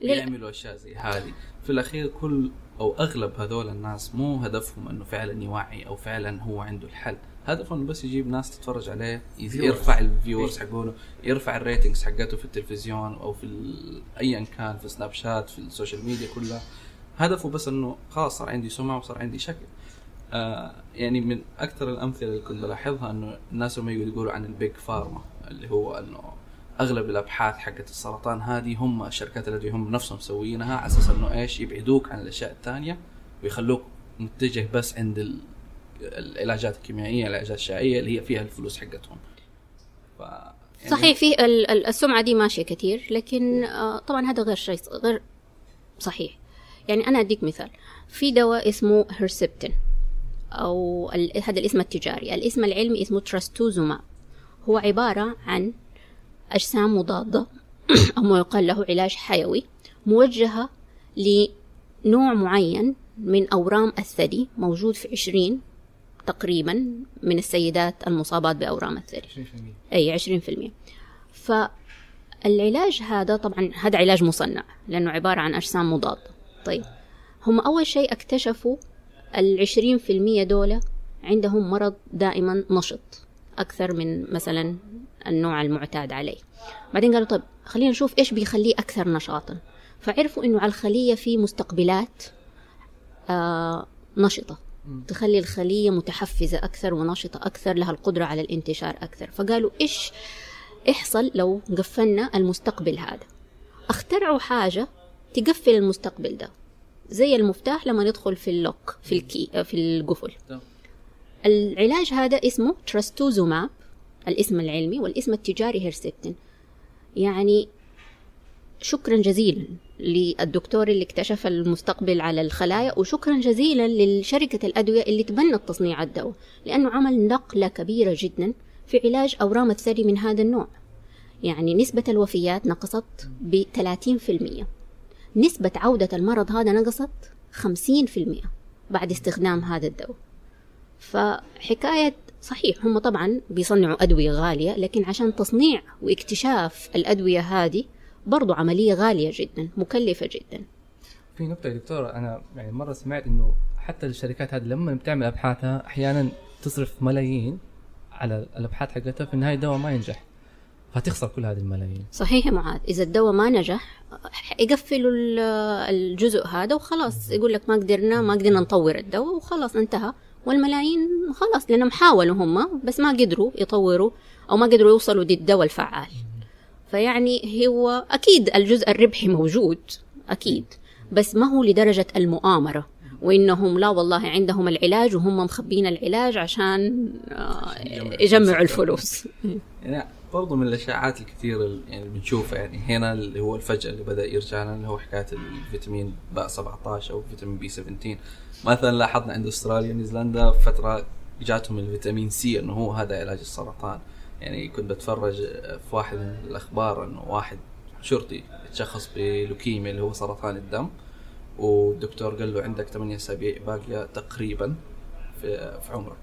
يعملوا أشياء زي هذه. في الأخير كل أو أغلب هذول الناس مو هدفهم إنه فعلا يوعي أو فعلا هو عنده الحل. هدفه إنه بس يجيب ناس تتفرج عليه. يرفع ال viewers حقونه يرفع ال ratings حقته في التلفزيون أو في ايا كان في سناب شات في ال social media كلها. هدفه بس إنه خلاص صار عندي سمعة وصار عندي شكل. آه يعني من أكثر الأمثلة اللي كنت بلاحظها إنه الناس لما يقولوا عن ال Big Pharma اللي هو إنه أغلب الأبحاث حقت السرطان هذه هم شركات الادويه هم نفسهم مسوينها على أساس إنه إيش؟ يبعدوك عن الأشياء الثانية ويخلوك متجه بس عند ال- العلاجات الكيميائية العلاجات الإشعاعية اللي هي فيها الفلوس حقتهم. ف يعني صحيح في ال- ال- السمعة دي ماشية كثير لكن آه، طبعا هذا غير شيء غير صحيح. يعني أنا أديك مثال. في دواء اسمه هيرسبتين أو هذا الاسم التجاري. الاسم العلمي اسمه تراستوزوماب هو عبارة عن أجسام مضادة. أو ما يقال له علاج حيوي. موجهة لنوع معين من أورام الثدي موجود في 20 تقريبا من السيدات المصابات بأورام الثدي. 20% أي 20% فالعلاج هذا طبعا هذا علاج مصنع لأنه عبارة عن أجسام مضادة. طيب. هم أول شيء اكتشفوا ال 20% دولة عندهم مرض دائما نشط أكثر من مثلا النوع المعتاد عليه. بعدين قالوا طيب خلينا نشوف إيش بيخليه أكثر نشاطا. فعرفوا إنه على الخلية في مستقبلات آه نشطة. تخلي الخلية متحفزة أكثر ونشطة أكثر لها القدرة على الانتشار أكثر. فقالوا إيش يحصل لو قفلنا المستقبل هذا؟ اخترعوا حاجة تقفل المستقبل ده زي المفتاح لما ندخل في ال lock في ال key في القفل. العلاج هذا اسمه تراستوزوماب الاسم العلمي والاسم التجاري هيرسبتين يعني شكرا جزيلا للدكتور اللي اكتشف المستقبل على الخلايا وشكرا جزيلا لشركة الأدوية اللي تبنت تصنيع الدواء لأنه عمل نقلة كبيرة جدا في علاج أورام الثدي من هذا النوع. يعني نسبة الوفيات نقصت ب 30% نسبة عودة المرض هذا نقصت 50% بعد استخدام هذا الدواء. فحكاية صحيح هم طبعا بيصنعوا أدوية غالية لكن عشان تصنيع واكتشاف الأدوية هذه برضو عملية غالية جدا مكلفة جدا. في نقطة يا دكتور أنا يعني مرة سمعت إنه حتى الشركات هذه لما بتعمل أبحاثها أحيانا تصرف ملايين على الأبحاث حقتها في النهاية الدواء ما ينجح فتخسر كل هذه الملايين. صحيح يا معاذ إذا الدواء ما نجح يقفلوا ال- الجزء هذا وخلاص يقول لك ما قدرنا ما قدرنا نطور الدواء وخلاص انتهى. والملايين خلاص لأنهم حاولوا هم بس ما قدروا يطوروا أو ما قدروا يوصلوا للدواء الفعال. فيعني هو أكيد الجزء الربحي موجود أكيد بس ما هو لدرجة المؤامرة وإنهم لا والله عندهم العلاج وهم مخبين العلاج عشان آه، يجمعوا الفلوس. يعني برضو من الأشاعات الكثيرة اللي يعني بنشوفها يعني هنا اللي هو الفجأة اللي بدأ يرجع لنا اللي هو حكاية الفيتامين ب 17 أو فيتامين بي 17 مثلا لاحظنا عند أستراليا ونيوزيلندا فترة جاتهم الفيتامين C إنه هو هذا علاج السرطان. يعني كنت بتفرج في واحد من الأخبار إنه واحد شرطي تشخص بلوكيميا اللي هو سرطان الدم والدكتور قال له عندك 8 أسابيع باقية تقريبا في, في عمرك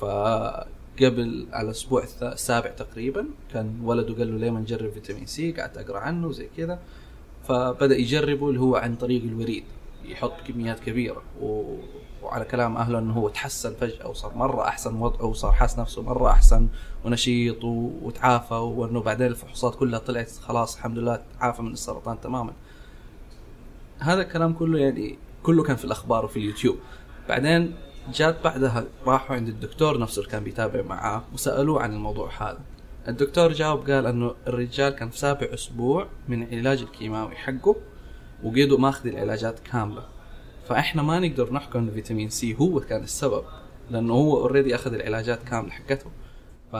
فقبل على الأسبوع السابع تقريبا كان ولده قال له ليه ما نجرب فيتامين سي؟ قعدت أقرأ عنه وزي كذا. فبدأ يجربه اللي هو عن طريق الوريد. يحط كميات كبيرة. و... وعلى كلام أهله إنه هو تحسن فجأة وصار مرة أحسن وضعه وصار حاس نفسه مرة أحسن ونشيط و... وتعافى وإنه بعدين الفحوصات كلها طلعت خلاص الحمد لله تعافى من السرطان تماما. هذا الكلام كله يعني كله كان في الأخبار وفي اليوتيوب. بعدين جات بعدها راحوا عند الدكتور نفسه اللي كان بيتابع معاه وسألوه عن الموضوع هذا. الدكتور جاوب قال إنه الرجال كان في سابع أسبوع من العلاج الكيماوي حقه. وقيده ماخذ العلاجات كاملة فإحنا ما نقدر نحكم انه فيتامين C هو كان السبب لأنه هو already أخذ العلاجات كاملة حقته ف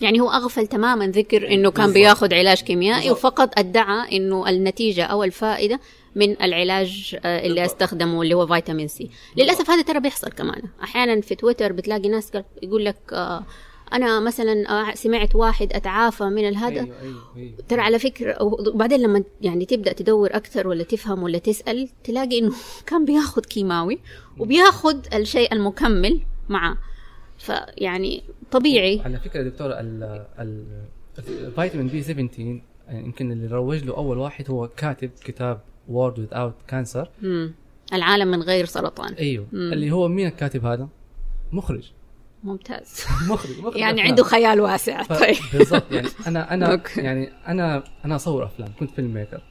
يعني هو أغفل تماما ذكر إنه كان بالضبط. بياخد علاج كيميائي بالضبط. وفقط ادعى إنه النتيجة أو الفائدة من العلاج آه، اللي بالضبط. استخدمه اللي هو فيتامين C للأسف هذا ترى بيحصل كمان أحيانا في تويتر بتلاقي ناس يقول لك آه، أنا مثلا سمعت واحد أتعافى من الهذا أيوه أيوه أيوه. ترى على فكرة وبعدين لما يعني تبدأ تدور أكثر ولا تفهم ولا تسأل تلاقي إنه كان بياخد كيماوي وبياخد الشيء المكمل معه. فيعني طبيعي. على فكرة دكتور ال ال الفيتامين B 17 يعني يمكن اللي روج له أول واحد هو كاتب كتاب World Without Cancer. العالم من غير سرطان. أيوه. مم. اللي هو مين الكاتب هذا؟ مخرج. ممتاز. مخرج, مخرج يعني أفلام. عنده خيال واسع. طيب. بالضبط يعني أنا أنا. يعني أنا أنا أصور أفلام كنت filmmaker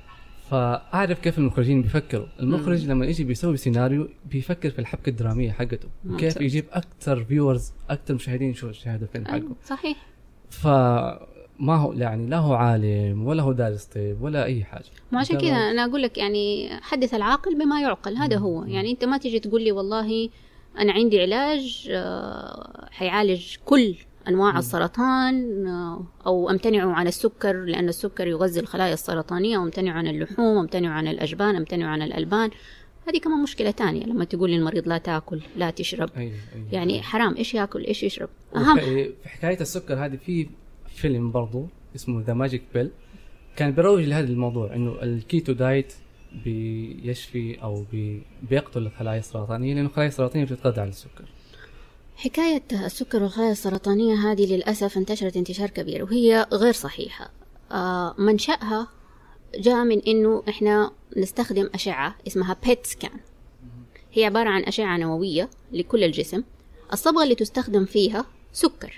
فأعرف كيف المخرجين بيفكروا. المخرج لما يجي بيسوي سيناريو بيفكر في الحبكة الدرامية حقته وكيف ممتاز. يجيب أكثر viewers أكثر مشاهدين يشوفوا يشاهدوا الفيلم حقه. صحيح. فما هو يعني لا هو عالم ولا هو دارس طب ولا أي حاجة. ما عشان. كذا أنا أقول لك يعني حدث العاقل بما يعقل هذا هو. يعني أنت ما تيجي تقول لي والله أنا عندي علاج آه، حيعالج كل أنواع السرطان آه، أو امتنع عن السكر لأن السكر يغذي الخلايا السرطانية وامتنع عن اللحوم وامتنع عن الأجبان امتنع عن الألبان. هذه كمان مشكلة تانية لما تقول للمريض لا تأكل لا تشرب. أيوه أيوه يعني حرام إيش يأكل إيش يشرب؟ أهم. في حكاية السكر هذه في فيلم برضو اسمه The Magic Pill كان بيروج لهذا الموضوع إنه ال keto diet بيشفي أو بي بيقتل الخلايا السرطانية لأنه الخلايا السرطانية بتتغذى على السكر. حكاية السكر والخلايا السرطانية هذه للأسف انتشرت انتشار كبير وهي غير صحيحة. آه منشأها جاء من إنه إحنا نستخدم أشعة اسمها بيت سكان هي عبارة عن أشعة نووية لكل الجسم. الصبغة اللي تستخدم فيها سكر.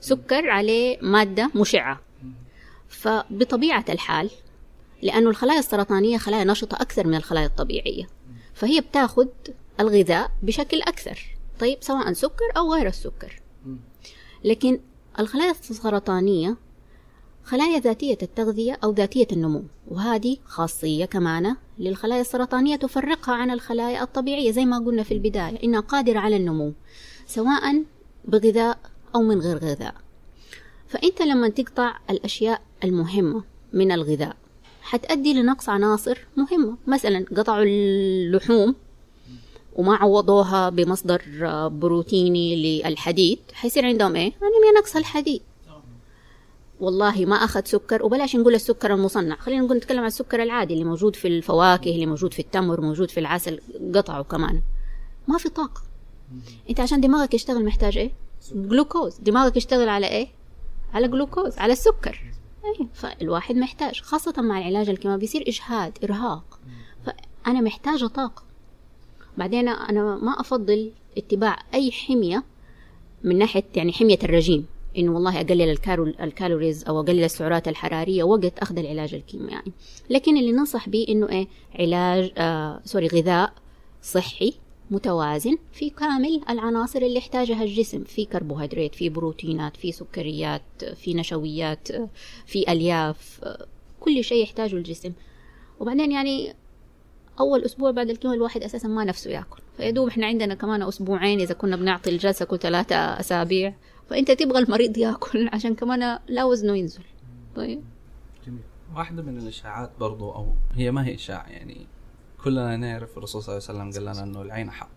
سكر عليه مادة مشعة. فبطبيعة الحال لأنه الخلايا السرطانية خلايا نشطة أكثر من الخلايا الطبيعية. فهي بتاخد الغذاء بشكل أكثر. طيب سواء سكر أو غير السكر. لكن الخلايا السرطانية خلايا ذاتية التغذية أو ذاتية النمو وهذه خاصية كمان للخلايا السرطانية تفرقها عن الخلايا الطبيعية زي ما قلنا في البداية إنها قادرة على النمو سواء بغذاء أو من غير غذاء. فأنت لما تقطع الأشياء المهمة من الغذاء حتأدي لنقص عناصر مهمة. مثلا قطعوا اللحوم وما عوضوها بمصدر بروتيني للحديد. حيصير عندهم إيه؟ انيميا نقص الحديد. والله ما أخذ سكر وبلاش نقول السكر المصنع. خلينا نقول نتكلم عن السكر العادي اللي موجود في الفواكه اللي موجود في التمر موجود في العسل. قطعوا كمان. ما في طاقة. أنت عشان دماغك يشتغل محتاج إيه؟ جلوكوز. دماغك يشتغل على إيه؟ على جلوكوز على السكر. إيه فالواحد محتاج خاصة مع العلاج الكيماوي بيصير إجهاد إرهاق. فأنا محتاجة طاقة. بعدين أنا ما أفضل اتباع أي حمية من ناحية يعني حمية الرجيم. إنه والله ال calo ال calories أو أقلل السعرات الحرارية وقت أخذ العلاج الكيميائي لكن اللي ننصح به إنه إيه علاج آه sorry غذاء صحي. متوازن في كامل العناصر اللي يحتاجها الجسم في كربوهيدرات في بروتينات في سكريات في نشويات في ألياف كل شيء يحتاجه الجسم. وبعدين يعني أول أسبوع بعد الكيمو الواحد أساسا ما نفسه يأكل. فيدوب إحنا عندنا كمان أسبوعين إذا كنا بنعطي الجلسة كل ثلاثة أسابيع. فأنت تبغى المريض يأكل عشان كمان لا وزنه ينزل. طيب؟ جميل. واحدة من الإشاعات برضو أو هي ما هي إشاعة يعني كلنا نعرف الرسول صلى الله عليه وسلم قال لنا أنه العين حق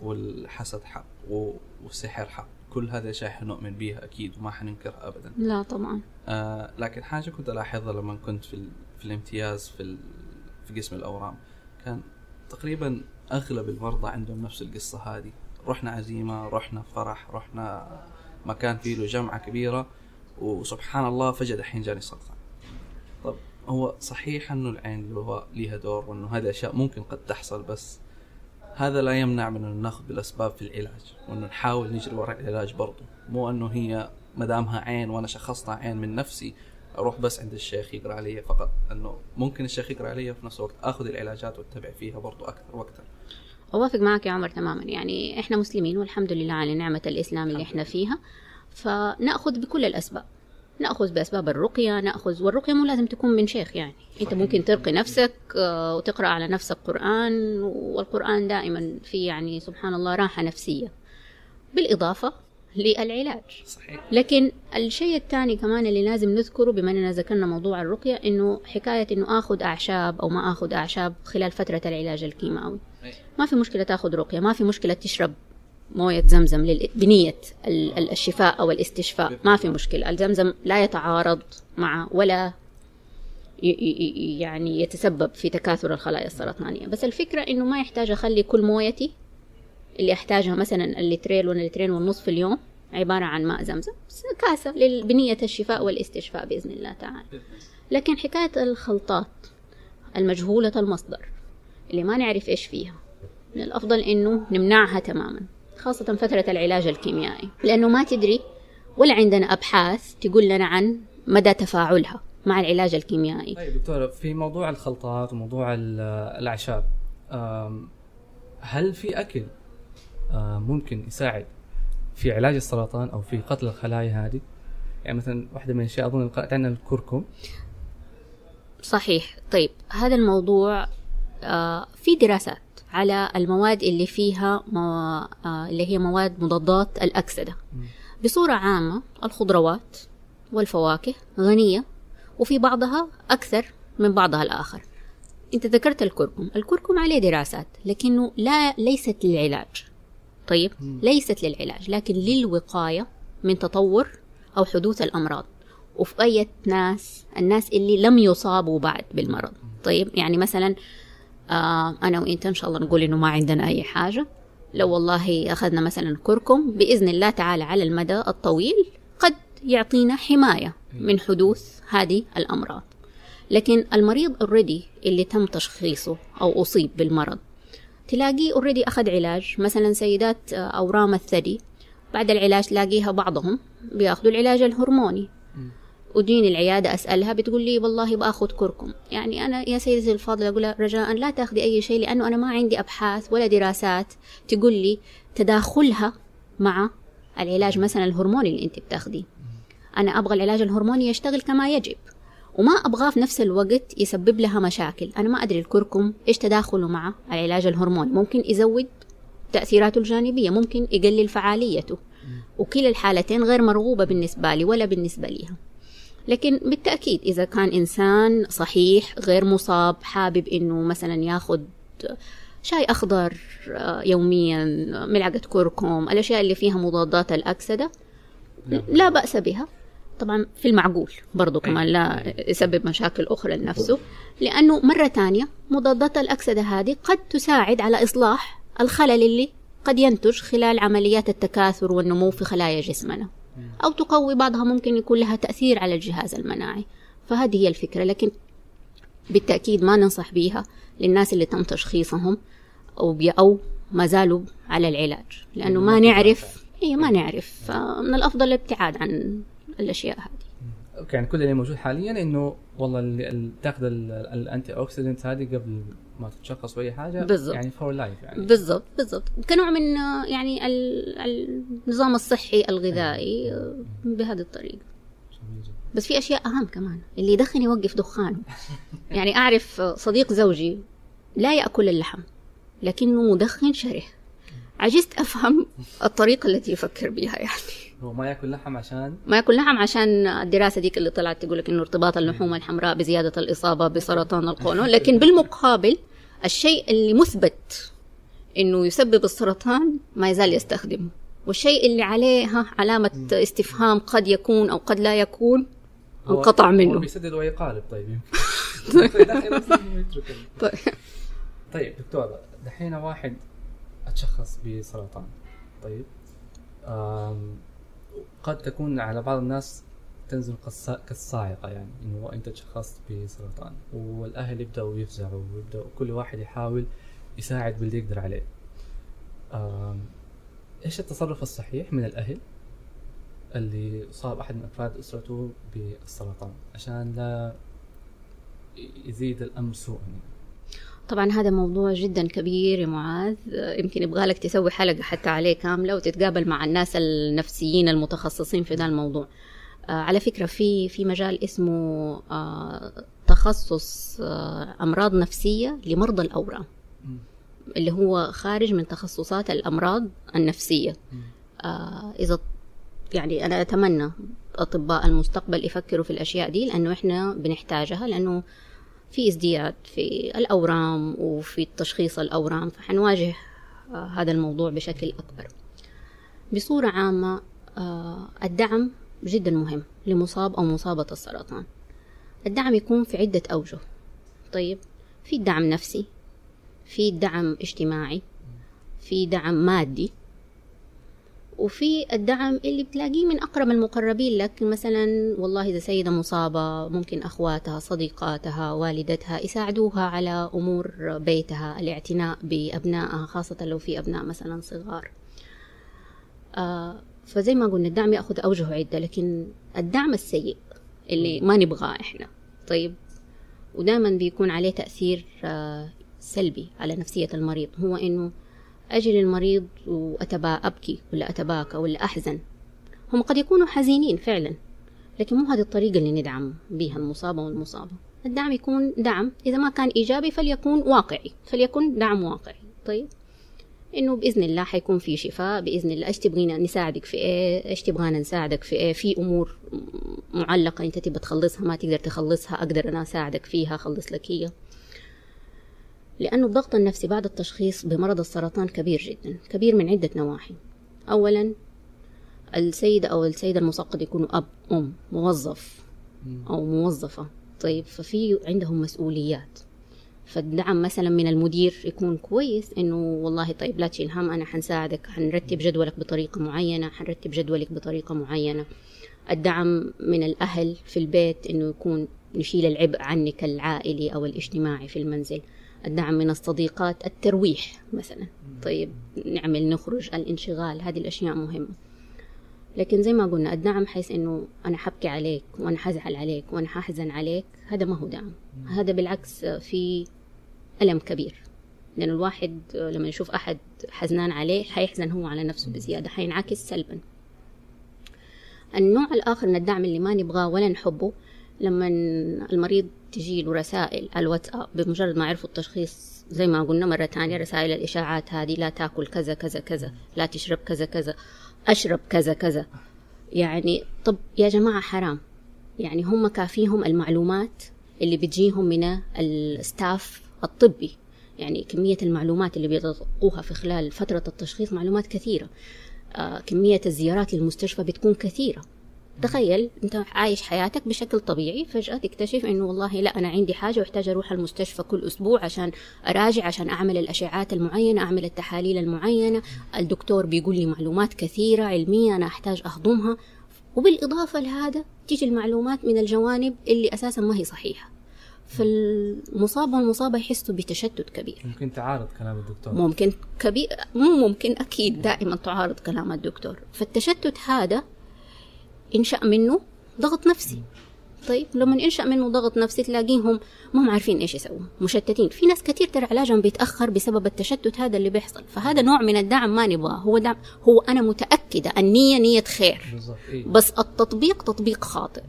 والحسد حق والسحر حق كل هذه أشياء حنؤمن بيها أكيد وما حننكرها أبدا لا طبعا آه لكن حاجة كنت ألاحظها لما كنت في. في الامتياز في. في قسم الأورام كان تقريبا أغلب المرضى عندهم نفس القصة هذه رحنا عزيمة رحنا فرح رحنا مكان فيه له جمعة كبيرة وسبحان الله فجأة دحين جاني سرطان طب هو صحيح أنه العين له ليها دور وأنه هذه أشياء ممكن قد تحصل بس هذا لا يمنع من انه نأخذ بالأسباب في العلاج وانه نحاول نجري وراء العلاج برضه مو أنه هي ما دامها عين وأنا شخصتها عين من نفسي أروح بس عند الشيخ يقرأ علي فقط. انه ممكن الشيخ يقرأ علي وفي نفس الوقت. آخذ العلاجات وأتبع فيها برضه أكثر وأكثر. اوافق معك يا عمر تماما. يعني إحنا مسلمين والحمد لله على نعمة الإسلام اللي إحنا فيها. فنأخذ بكل الأسباب. نأخذ بأسباب الرقية ناخذ والرقية مو لازم تكون من شيخ يعني. أنت ممكن ترقي نفسك آه، وتقرأ على نفسك قران والقرآن دائما في يعني سبحان الله راحة نفسية. بالإضافة للعلاج. صحيح. لكن الشيء الثاني كمان اللي لازم نذكره بما إننا ذكرنا موضوع الرقية إنه حكاية إنه آخذ أعشاب أو ما آخذ أعشاب خلال فترة العلاج الكيماوي. ما في مشكلة تأخذ رقية ما في مشكلة تشرب موية زمزم ال- الشفاء أو الاستشفاء. ما في مشكلة. الزمزم لا يتعارض مع ولا يعني يتسبب في تكاثر الخلايا السرطانية. بس الفكرة إنه ما يحتاج أخلي كل مويتي اللي أحتاجها مثلا اللترين ولا اللترين والنص في اليوم عبارة عن ماء زمزم. كاسة لبنية الشفاء والاستشفاء بإذن الله تعالى. لكن حكاية الخلطات المجهولة المصدر اللي ما نعرف إيش فيها من الأفضل إنه نمنعها تماما. خاصة فترة العلاج الكيميائي. لأنه ما تدري ولا عندنا أبحاث تقول لنا عن مدى تفاعلها مع العلاج الكيميائي. طيب دكتورة في موضوع الخلطات وموضوع ال- الأعشاب هل في أكل ممكن يساعد في علاج السرطان أو في قتل الخلايا هذه؟ يعني مثلا واحدة من الأشياء أظن قرأت عنها الكركم. صحيح. طيب هذا الموضوع آه، في دراسات على المواد اللي فيها مو... آه، اللي هي مواد مضادات الأكسدة. بصورة عامة الخضروات والفواكه غنية وفي بعضها أكثر من بعضها الآخر. أنت ذكرت الكركم. الكركم عليه دراسات لكنه لا ليست للعلاج. طيب؟ ليست للعلاج لكن للوقاية من تطور أو حدوث الأمراض. وفي أي ناس الناس اللي لم يصابوا بعد بالمرض. طيب؟ يعني مثلا آه أنا وإنت إن شاء الله نقول إنه ما عندنا أي حاجة. لو والله أخذنا مثلا كركم بإذن الله تعالى على المدى الطويل قد يعطينا حماية من حدوث هذه الأمراض. لكن المريض already اللي تم تشخيصه أو أصيب بالمرض تلاقيه already أخذ علاج مثلا سيدات آه، أورام الثدي. بعد العلاج تلاقيها بعضهم بيأخذوا العلاج الهرموني. وجيني العيادة أسألها بتقول لي والله بآخذ كركم. يعني أنا يا سيدتي الفاضلة أقول رجاء لا تاخذي أي شيء لأنه أنا ما عندي أبحاث ولا دراسات تقول لي تداخلها مع العلاج مثلا الهرموني اللي أنت بتاخذيه. أنا أبغى العلاج الهرموني يشتغل كما يجب وما أبغاه في نفس الوقت يسبب لها مشاكل. أنا ما أدري الكركم إيش تداخله مع العلاج الهرموني. ممكن يزود تأثيراته الجانبية ممكن يقلل فعاليته. وكلا الحالتين غير مرغوبة بالنسبة لي ولا بالنسبة ليها. لكن بالتأكيد إذا كان إنسان صحيح غير مصاب حابب إنه مثلا ياخد شاي أخضر آه، يوميا ملعقة كركم الأشياء اللي فيها مضادات الأكسدة لا بأس بها. طبعا في المعقول برضو كمان لا يسبب مشاكل أخرى لنفسه لأنه مرة تانية مضادات الأكسدة هذه قد تساعد على إصلاح الخلل اللي قد ينتج خلال عمليات التكاثر والنمو في خلايا جسمنا. أو تقوي بعضها ممكن يكون لها تأثير على الجهاز المناعي. فهذه هي الفكرة لكن بالتأكيد ما ننصح بيها للناس اللي تم تشخيصهم أو أو ما زالوا على العلاج لأنه ما نعرف هي ما نعرف. فمن الأفضل الابتعاد عن الأشياء هذه. يعني كل اللي موجود حاليا إنه والله تاخذ ال- ال- ال antioxidant هذه قبل ما تتشخص بأي حاجة بالضبط. يعني for life يعني. بالضبط بالضبط. كنوع من يعني ال- النظام الصحي الغذائي آه، بهذه جدا. بس في أشياء أهم كمان اللي يدخن يوقف دخانه. يعني أعرف صديق زوجي لا يأكل اللحم لكنه مدخن شره عجزت أفهم الطريقة التي يفكر بها يعني. هو ما ياكل لحم عشان ما ياكل لحم عشان الدراسة ديك اللي طلعت تقول لك إنه ارتباط اللحوم الحمراء بزيادة الإصابة بسرطان القولون. لكن بالمقابل الشيء اللي مثبت إنه يسبب السرطان ما يزال يستخدمه والشيء اللي عليه ها علامة استفهام قد يكون أو قد لا يكون هو- انقطع هو منه. بيسدد طيب يمكن يدخل نفسه ويترك ال- طيب. طيب دكتور دحين واحد أتشخص بسرطان طيب. قد تكون على بعض الناس تنزل كالصا- كالصاعقة يعني إنه أنت تشخصت بسرطان والأهل يبدأوا يفزعوا ويبدأوا كل واحد يحاول يساعد باللي يقدر عليه. إيش التصرف الصحيح من الأهل اللي صاب أحد من أفراد أسرته بالسرطان عشان لا يزيد الأمر سوءا يعني. طبعا هذا موضوع جدا كبير يا معاذ. يمكن يبغى لك تسوي حلقة حتى عليه كاملة وتتقابل مع الناس النفسيين المتخصصين في ذا الموضوع. آه، على فكرة في في مجال اسمه آه، تخصص آه، أمراض نفسية لمرضى الأورام. اللي هو خارج من تخصصات الأمراض النفسية. إذا يعني أنا أتمنى أطباء المستقبل يفكروا في الأشياء دي لأنه إحنا بنحتاجها لأنه في ازدياد في الأورام وفي تشخيص الأورام فحنواجه آه، هذا الموضوع بشكل أكبر. بصورة عامة آه، الدعم جدا مهم لمصاب أو مصابة السرطان. الدعم يكون في عدة أوجه. طيب في دعم نفسي في دعم اجتماعي في دعم مادي وفي الدعم اللي بتلاقيه من أقرب المقربين لك مثلا والله إذا سيدة مصابة ممكن أخواتها صديقاتها والدتها يساعدوها على أمور بيتها الاعتناء بأبنائها خاصة لو في أبناء مثلا صغار. آه فزي ما قلنا الدعم يأخذ أوجه عدة لكن الدعم السيء اللي ما نبغاه إحنا. طيب ودائما بيكون عليه تأثير آه سلبي على نفسية المريض هو إنه أجي للمريض وأتبا أبكي ولا أتباكى ولا أحزن. هم قد يكونوا حزينين فعلا لكن مو هذه الطريقة اللي ندعم بها المصابة والمصابة. الدعم يكون دعم. إذا ما كان إيجابي فليكون واقعي فليكن دعم واقعي. طيب؟ إنه بإذن الله حيكون في شفاء بإذن الله. إيش تبغينا نساعدك في إيه؟ إيش تبغانا نساعدك في إيه؟ في أمور معلقة أنت تبى تخلصها ما تقدر تخلصها أقدر أنا أساعدك فيها أخلص لك هي. لأن الضغط النفسي بعد التشخيص بمرض السرطان كبير جدا كبير من عدة نواحي. أولا السيدة أو السيدة المسقط يكونوا أب أم موظف أو موظفة. طيب ففي عندهم مسؤوليات. فالدعم مثلا من المدير يكون كويس إنه والله طيب لا تشيل هم أنا حنساعدك حنرتب جدولك بطريقة معينة حنرتب جدولك بطريقة معينة. الدعم من الأهل في البيت إنه يكون نشيل العبء عنك العائلي أو الاجتماعي في المنزل. الدعم من الصديقات الترويح مثلا. طيب نعمل نخرج الانشغال هذه الأشياء مهمة. لكن زي ما قلنا الدعم حيث إنه أنا حبكي عليك وأنا حزعل عليك وأنا ححزن عليك هذا ما هو دعم. هذا بالعكس في ألم كبير. لأن الواحد لما يشوف أحد حزنان عليه حيحزن هو على نفسه بزيادة حينعكس سلبا. النوع الآخر من الدعم اللي ما نبغاه ولا نحبه لما المريض تجي له رسائل الواتساب بمجرد ما عرفوا التشخيص زي ما قلنا مرة تانية رسائل الإشاعات هذه لا تاكل كذا كذا كذا لا تشرب كذا كذا أشرب كذا كذا. يعني طب يا جماعة حرام. يعني هم كافيهم المعلومات اللي بتجيهم من الستاف الطبي. يعني كمية المعلومات اللي بيتلقوها في خلال فترة التشخيص معلومات كثيرة. آه كمية الزيارات للمستشفى بتكون كثيرة. تخيل انت عايش حياتك بشكل طبيعي فجأة تكتشف إنه والله لا أنا عندي حاجة وأحتاج أروح المستشفى كل أسبوع عشان أراجع عشان أعمل الأشعاعات المعينة أعمل التحاليل المعينة. الدكتور بيقول لي معلومات كثيرة علمية أنا أحتاج أهضمها. وبالإضافة لهذا تيجي المعلومات من الجوانب اللي أساسا ما هي صحيحة. فالمصاب والمصابة يحسوا بتشتت كبير. ممكن تعارض كلام الدكتور. ممكن كبير مو ممكن أكيد دائما تعارض كلام الدكتور. فالتشتت هذا إنشأ منه ضغط نفسي. طيب لما ينشأ منه ضغط نفسي تلاقيهم ما هم عارفين إيش يسووا مشتتين. في ناس كثير ترى علاجهم بيتأخر بسبب التشتت هذا اللي بيحصل. فهذا نوع من الدعم ما نبغاه. هو دعم هو أنا متأكدة النية نية خير. إيه. بس التطبيق تطبيق خاطئ.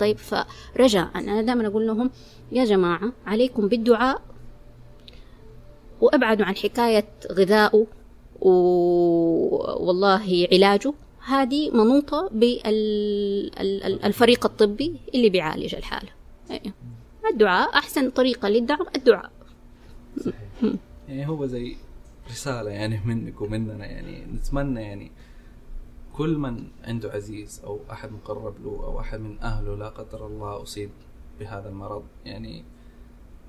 طيب فرجاء أنا دائما أقول لهم يا جماعة عليكم بالدعاء وأبعدوا عن حكاية غذائه والله علاجه هذه منوطة بالفريق الطبي اللي بيعالج الحالة أيه. الدعاء أحسن طريقة للدعم الدعاء صحيح. يعني هو زي رسالة يعني منك ومننا يعني نتمنى يعني كل من عنده عزيز أو أحد مقرب له أو أحد من أهله لا قدر الله أصيب بهذا المرض يعني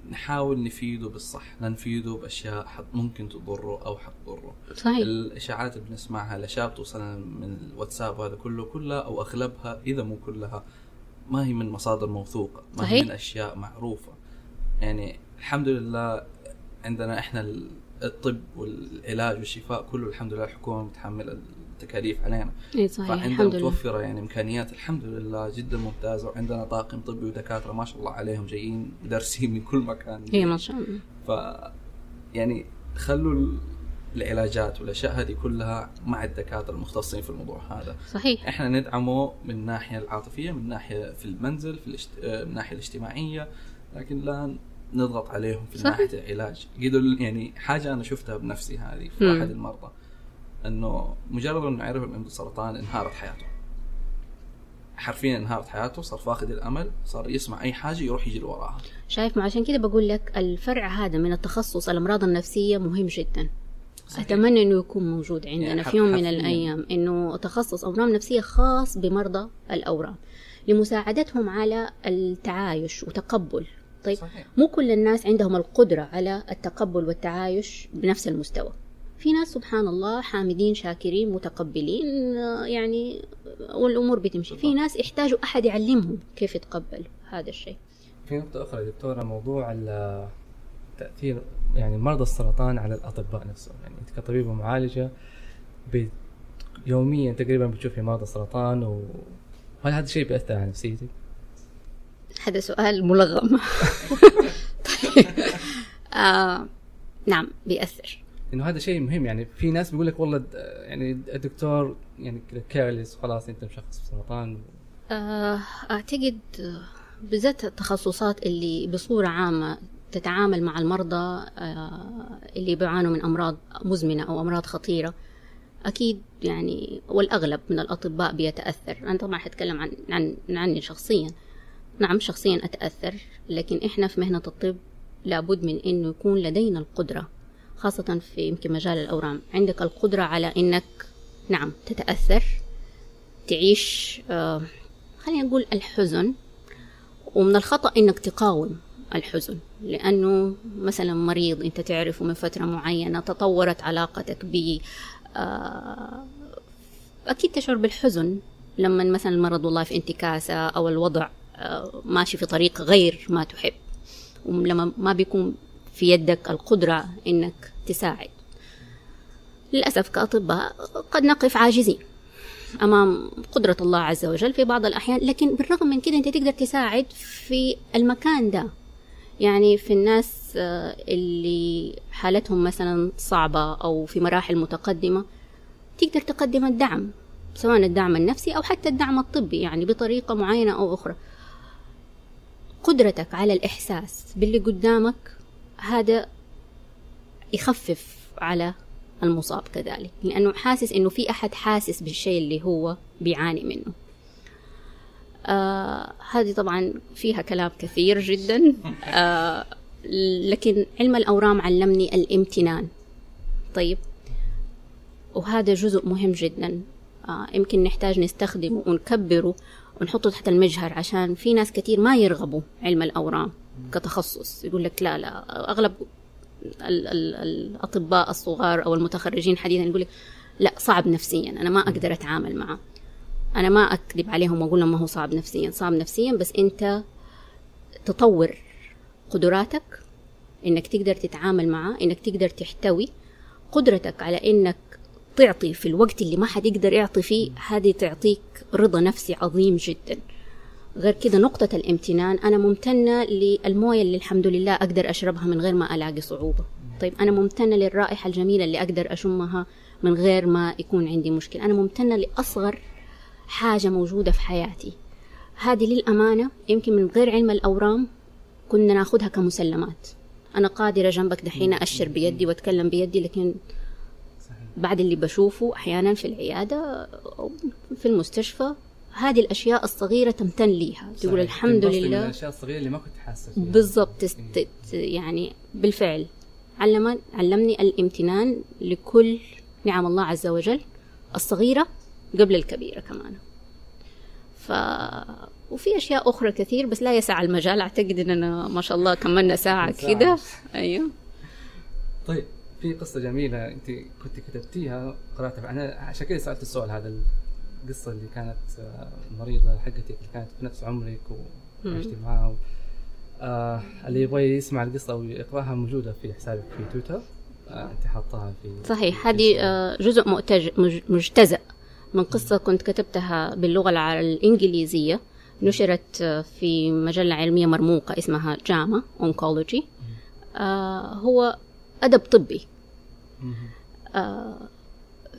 نحاول نفيده بالصح لا نفيده بأشياء حت ممكن تضره أو حتضره. صحيح. الإشاعات اللي بنسمعها الاشياء بتوصلنا من الواتساب هذا كله كلها أو أغلبها إذا مو كلها ما هي من مصادر موثوقة ما صحيح. هي من أشياء معروفة. يعني الحمد لله عندنا إحنا الطب والعلاج والشفاء كله الحمد لله الحكومة متحملة التكاليف علينا. إي صحيح فعندنا لله. متوفرة يعني إمكانيات الحمد لله جدا ممتازة. وعندنا طاقم طبي ودكاترة ما شاء الله عليهم جايين دارسين من كل مكان. إي ما شاء الله. ف يعني خلوا ال- العلاجات والأشياء هذه كلها مع الدكاترة المختصين في الموضوع هذا. صحيح. إحنا ندعمه من الناحيه العاطفية من الناحيه في المنزل في الاشت... آه، من الناحيه الاجتماعية لكن لا نضغط عليهم في صحيح. ناحية العلاج. قدر يعني حاجة أنا شفتها بنفسي هذه في مم. أحد المرضى. إنه مجرد إنه عرف إنه عنده سرطان انهارت حياته. حرفيا انهارت حياته صار فاقد الأمل صار يسمع أي حاجة يروح يجري وراها. شايف ما عشان كده بقول لك الفرع هذا من التخصص الأمراض النفسية مهم جدا. صحيح. أتمنى إنه يكون موجود عندنا يعني في يوم من. الأيام إنه تخصص اورام نفسية خاص بمرضى الأورام لمساعدتهم على التعايش وتقبل. طيب صحيح. مو كل الناس عندهم القدرة على التقبل والتعايش بنفس المستوى. في ناس سبحان الله حامدين شاكرين متقبلين آه، يعني والأمور بتمشي. في ناس يحتاجوا أحد يعلمهم كيف يتقبلوا هذا الشيء. في نقطة أخرى دكتورة موضوع تأثير يعني مرضى السرطان على الأطباء نفسهم. يعني أنت كطبيبة معالجة بت- يوميا تقريبا بتشوفي مرضى سرطان و هل هذا الشيء بيأثر على نفسيتك؟ هذا سؤال ملغم. طيب. آه نعم بيأثر. إنه هذا شيء مهم. يعني في ناس بيقول لك والله يعني الدكتور يعني كيرلس خلاص أنت مشخص بسرطان آه، أعتقد آه، بالذات التخصصات اللي بصورة عامة تتعامل مع المرضى آه، اللي بيعانوا من أمراض مزمنة أو أمراض خطيرة أكيد يعني والأغلب من الأطباء بيتأثر. أنا طبعا حتكلم عن, عن عني شخصيا. نعم شخصيا أتأثر لكن إحنا في مهنة الطب لابد من إنه يكون لدينا القدرة خاصة في يمكن مجال الأورام. عندك القدرة على إنك نعم تتأثر تعيش آه خلينا نقول الحزن ومن الخطأ إنك تقاوم الحزن. لأنه مثلا مريض أنت تعرفه من فترة معينة تطورت علاقتك به آه، أكيد تشعر بالحزن لما مثلا المرض والله في انتكاسة أو الوضع آه، ماشي في طريق غير ما تحب. ولما ما بيكون في يدك القدرة إنك تساعد. للأسف كأطباء قد نقف عاجزين أمام قدرة الله عز وجل في بعض الأحيان لكن بالرغم من كده أنت تقدر تساعد في المكان ده. يعني في الناس آه، اللي حالتهم مثلا صعبة أو في مراحل متقدمة تقدر تقدم الدعم سواء الدعم النفسي أو حتى الدعم الطبي يعني بطريقة معينة أو أخرى. قدرتك على الإحساس باللي قدامك هذا يخفف على المصاب كذلك لأنه حاسس إنه في أحد حاسس بالشيء اللي هو بيعاني منه. آه هذه طبعا فيها كلام كثير جدا. آه لكن علم الأورام علمني الامتنان. طيب وهذا جزء مهم جدا. آه يمكن نحتاج نستخدمه ونكبره ونحطه تحت المجهر عشان في ناس كتير ما يرغبوا علم الأورام كتخصص. يقول لك لا لا أغلب الأطباء الصغار أو المتخرجين حديثا يقول لك لا صعب نفسيا أنا ما أقدر أتعامل معه. أنا ما أكذب عليهم وأقول لهم ما هو صعب نفسيا صعب نفسيا بس أنت تطور قدراتك إنك تقدر تتعامل معه إنك تقدر تحتوي قدرتك على إنك تعطي في الوقت اللي ما حد يقدر يعطي فيه. هذه تعطيك رضا نفسي عظيم جدا. غير كده نقطة الامتنان أنا ممتنة للموية اللي الحمد لله أقدر أشربها من غير ما ألاقي صعوبة. طيب أنا ممتنة للرائحة الجميلة اللي أقدر أشمها من غير ما يكون عندي مشكلة. أنا ممتنة لأصغر حاجة موجودة في حياتي. هذه للأمانة يمكن من غير علم الأورام كنا ناخدها كمسلمات. أنا قادرة جنبك دحين أشر بيدي وأتكلم بيدي لكن بعد اللي بشوفه أحيانا في العيادة أو في المستشفى هذه الأشياء الصغيرة تمتن ليها. تقول صحيح. الحمد تنبسطي من لله. الأشياء الصغيرة اللي ما كنت حاسه فيها. بالضبط. تست- يعني بالفعل. علم علمني الامتنان لكل نعم الله عز وجل الصغيرة قبل الكبيرة كمان. ف وفي أشياء أخرى كثير بس لا يسع المجال. أعتقد إننا ما شاء الله كملنا ساعة. كده. أيوه. طيب في قصة جميلة أنت كنت كتبتيها قرأتها. أنا عشان كذا سألت السؤال هذا القصة اللي كانت آه، المريضه حقتك اللي كانت في نفس عمرك وعشتي معاها و... آه اللي يبغى يسمع القصة أو يقراها موجودة في حسابك في تويتر. آه أنت حاطاها في صحيح. هذه آه، جزء مجتزأ. من قصة كنت كتبتها باللغة الع- الإنجليزية. نشرت آه، في مجلة علمية مرموقة اسمها جاما أونكولوجي هو أدب طبي. آه،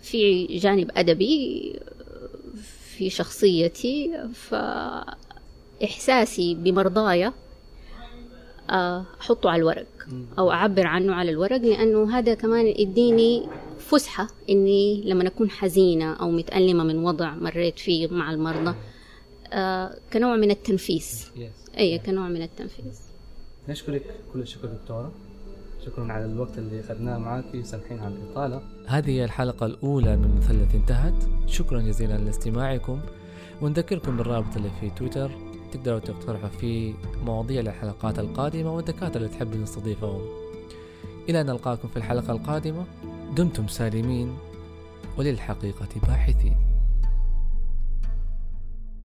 في جانب أدبي آه، في شخصيتي فإحساسي بمرضايا آه، أحطه على الورق أو أعبر عنه على الورق لأنه هذا كمان يديني فسحة إني لما أكون حزينة أو متألمة من وضع مريت فيه مع المرضى آه كنوع من التنفيس. يس اي كنوع من التنفيس. نشكرك كل الشكر دكتورة. شكرا على الوقت اللي أخذناه معك. سامحين على الإطالة هذه الحلقة الأولى من مثلث انتهت. شكرا جزيلا لاستماعكم. ونذكركم بالرابط اللي في تويتر. تقدروا تقترحوا فيه مواضيع للحلقات القادمة والدكاترة اللي تحب نستضيفهم. إلى أن نلقاكم في الحلقة القادمة. دمتم سالمين. وللحقيقة باحثين.